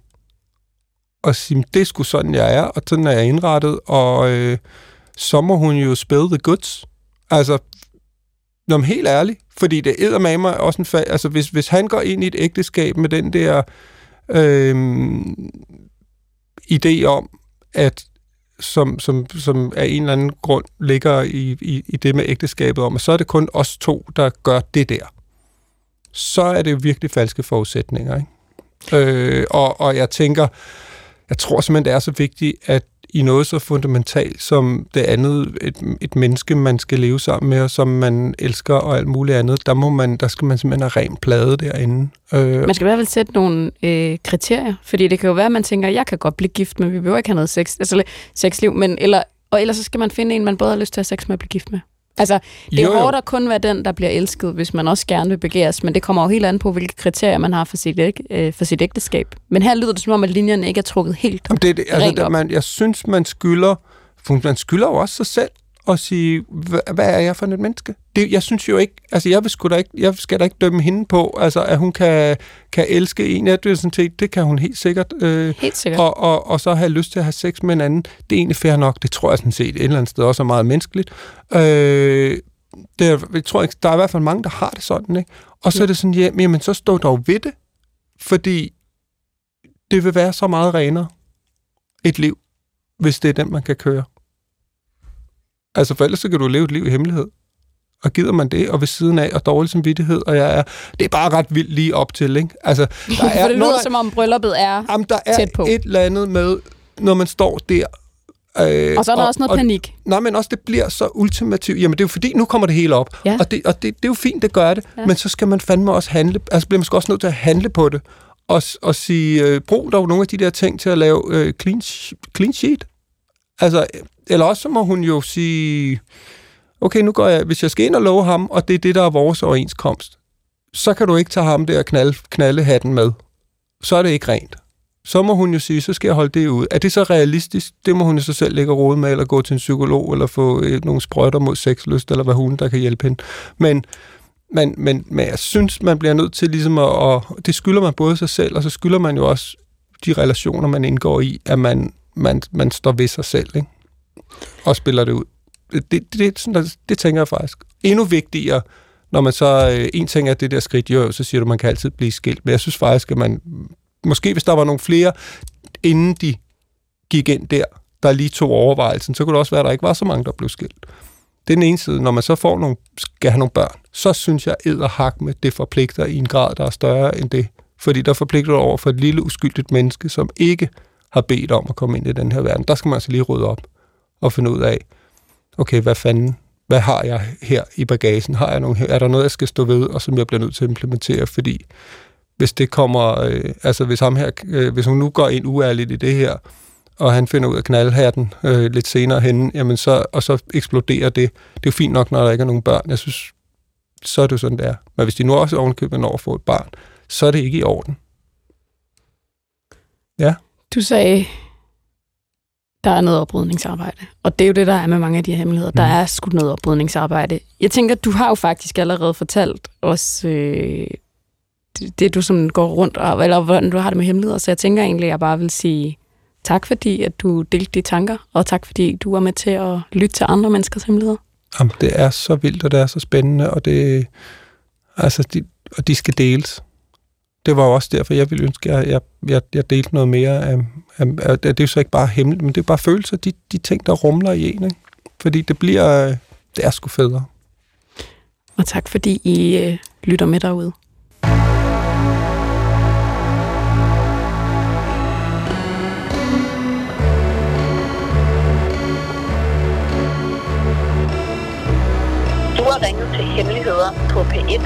Og sige, det er sgu sådan, jeg er, og sådan er jeg indrettet, og øh, så må hun jo spæde the goods. Altså, Nå, men helt ærligt, fordi det æder med mig også en fag. altså hvis, hvis han går ind i et ægteskab med den der øh, idé om, at som, som, som af en eller anden grund ligger i, i, i det med ægteskabet om, at så er det kun os to, der gør det der. Så er det virkelig falske forudsætninger. Ikke? Øh, og, og jeg tænker, jeg tror simpelthen, det er så vigtigt, at i noget så fundamentalt som det andet, et, et menneske, man skal leve sammen med, og som man elsker og alt muligt andet, der, må man, der skal man simpelthen have ren plade derinde. Øh, Man skal i hvert fald sætte nogle øh, kriterier, fordi det kan jo være, at man tænker, jeg kan godt blive gift, men vi behøver ikke have noget sex, altså, sexliv, men eller, og ellers så skal man finde en, man både har lyst til at have sex med at blive gift med. Altså, det er Jo, jo. hårdt at kun være den, der bliver elsket, hvis man også gerne vil begæres, men det kommer jo helt an på, hvilke kriterier man har for sit, æg, øh, for sit ægteskab. Men her lyder det som om, at linjerne ikke er trukket helt. Jamen, det, det, Rent altså, op. man, jeg synes, man skylder, for man skylder jo også sig selv at sige, hvad, hvad er jeg for et menneske? Det, jeg synes jo ikke, altså jeg, vil da ikke, jeg skal da ikke dømme hende på, altså at hun kan, kan elske en, ja, det, sådan set, det kan hun helt sikkert, øh, Helt sikkert. og, og, og så have lyst til at have sex med en anden, det er egentlig fair nok, det tror jeg sådan set et eller andet sted også er meget menneskeligt. Øh, det er, jeg tror ikke, der er i hvert fald mange, der har det sådan, ikke? Og så er det sådan, ja, jamen så stå dog ved det, fordi det vil være så meget renere et liv, hvis det er den, man kan køre. Altså for ellers så kan du leve et liv i hemmelighed. Og gider man det, og ved siden af, og dårlig samvittighed, og jeg er, det er bare ret vildt lige op til, ikke? Altså, der For det når lyder der- som om brylluppet er... Jamen, der er tæt på. et eller andet med, når man står der. Øh, Og så er der også noget panik. Nej, men også det bliver så ultimativt. Jamen, det er jo fordi, nu kommer det hele op. Ja. Og, det, og det, det er jo fint, det gør det. Ja. Men så skal man fandme også handle. Altså, bliver man også nødt til at handle på det. Og, og sige, øh, brug dog nogle af de der ting til at lave øh, clean, clean sheet. Altså, eller også så må hun jo sige, okay, nu går jeg, hvis jeg skal ind og love ham, og det er det, der er vores overenskomst, så kan du ikke tage ham der og knalde, knalde hatten med. Så er det ikke rent. Så må hun jo sige, så skal jeg holde det ud. Er det så realistisk? Det må hun jo så selv lægge råd rode med, eller gå til en psykolog, eller få øh, nogle sprøjter mod sexlyst, eller hvad hun, der kan hjælpe hende. Men, men, men, men jeg synes, man bliver nødt til ligesom at, og det skylder man både sig selv, og så skylder man jo også de relationer, man indgår i, at man, man, man står ved sig selv, ikke? Og spiller det ud. Det, det, det, sådan, det tænker jeg faktisk. Endnu vigtigere, når man så, øh, en ting er det der skridt, jo, så siger du, man kan altid blive skilt, men jeg synes faktisk, at man, måske hvis der var nogle flere, inden de gik ind der, der lige tog overvejelsen, så kunne det også være, at der ikke var så mange, der blev skilt. Det er den ene side. Når man så får nogle, skal have nogle børn, så synes jeg, æder hak med det forpligter i en grad, der er større end det Fordi der forpligter du over for et lille uskyldigt menneske, som ikke har bedt om at komme ind i den her verden. Der skal man altså lige rydde op at finde ud af, okay, hvad fanden, hvad har jeg her i bagagen? Har jeg nogle, er der noget, jeg skal stå ved, og som jeg bliver nødt til at implementere? Fordi hvis det kommer, øh, altså hvis ham her, øh, hvis hun nu går ind uærligt i det her, og han finder ud af knaldhatten øh, lidt senere hen, jamen så, og så eksploderer det. Det er jo fint nok, når der ikke er nogen børn. Jeg synes, så er det jo sådan, det er. Men hvis de nu også ovenkøber når får et barn, så er det ikke i orden. Ja. Du sagde, der er noget oprydningsarbejde. Og det er jo det, der er med mange af de her hemmeligheder. Mm. Der er sgu noget oprydningsarbejde. Jeg tænker, du har jo faktisk allerede fortalt os øh, det, det, du sådan går rundt, og, eller hvordan du har det med hemmeligheder. Så jeg tænker egentlig, at jeg bare vil sige tak, fordi at du delte de tanker, og tak, fordi du var med til at lytte til andre menneskers hemmeligheder. Jamen, det er så vildt, og det er så spændende, og det, altså, de, og de skal deles. Det var jo også derfor, jeg ville ønske, at jeg, jeg, jeg delte noget mere af, det er jo så ikke bare hemmeligt, men det er bare følelser, de, de ting, der rumler i en, ikke? Fordi det bliver, det er sgu federe. Og tak, fordi I øh, lytter med derude. Du har ringet til Hemmeligheder på P1.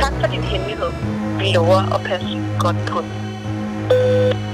Tak for din hemmelighed. Vi lover at passe godt på den.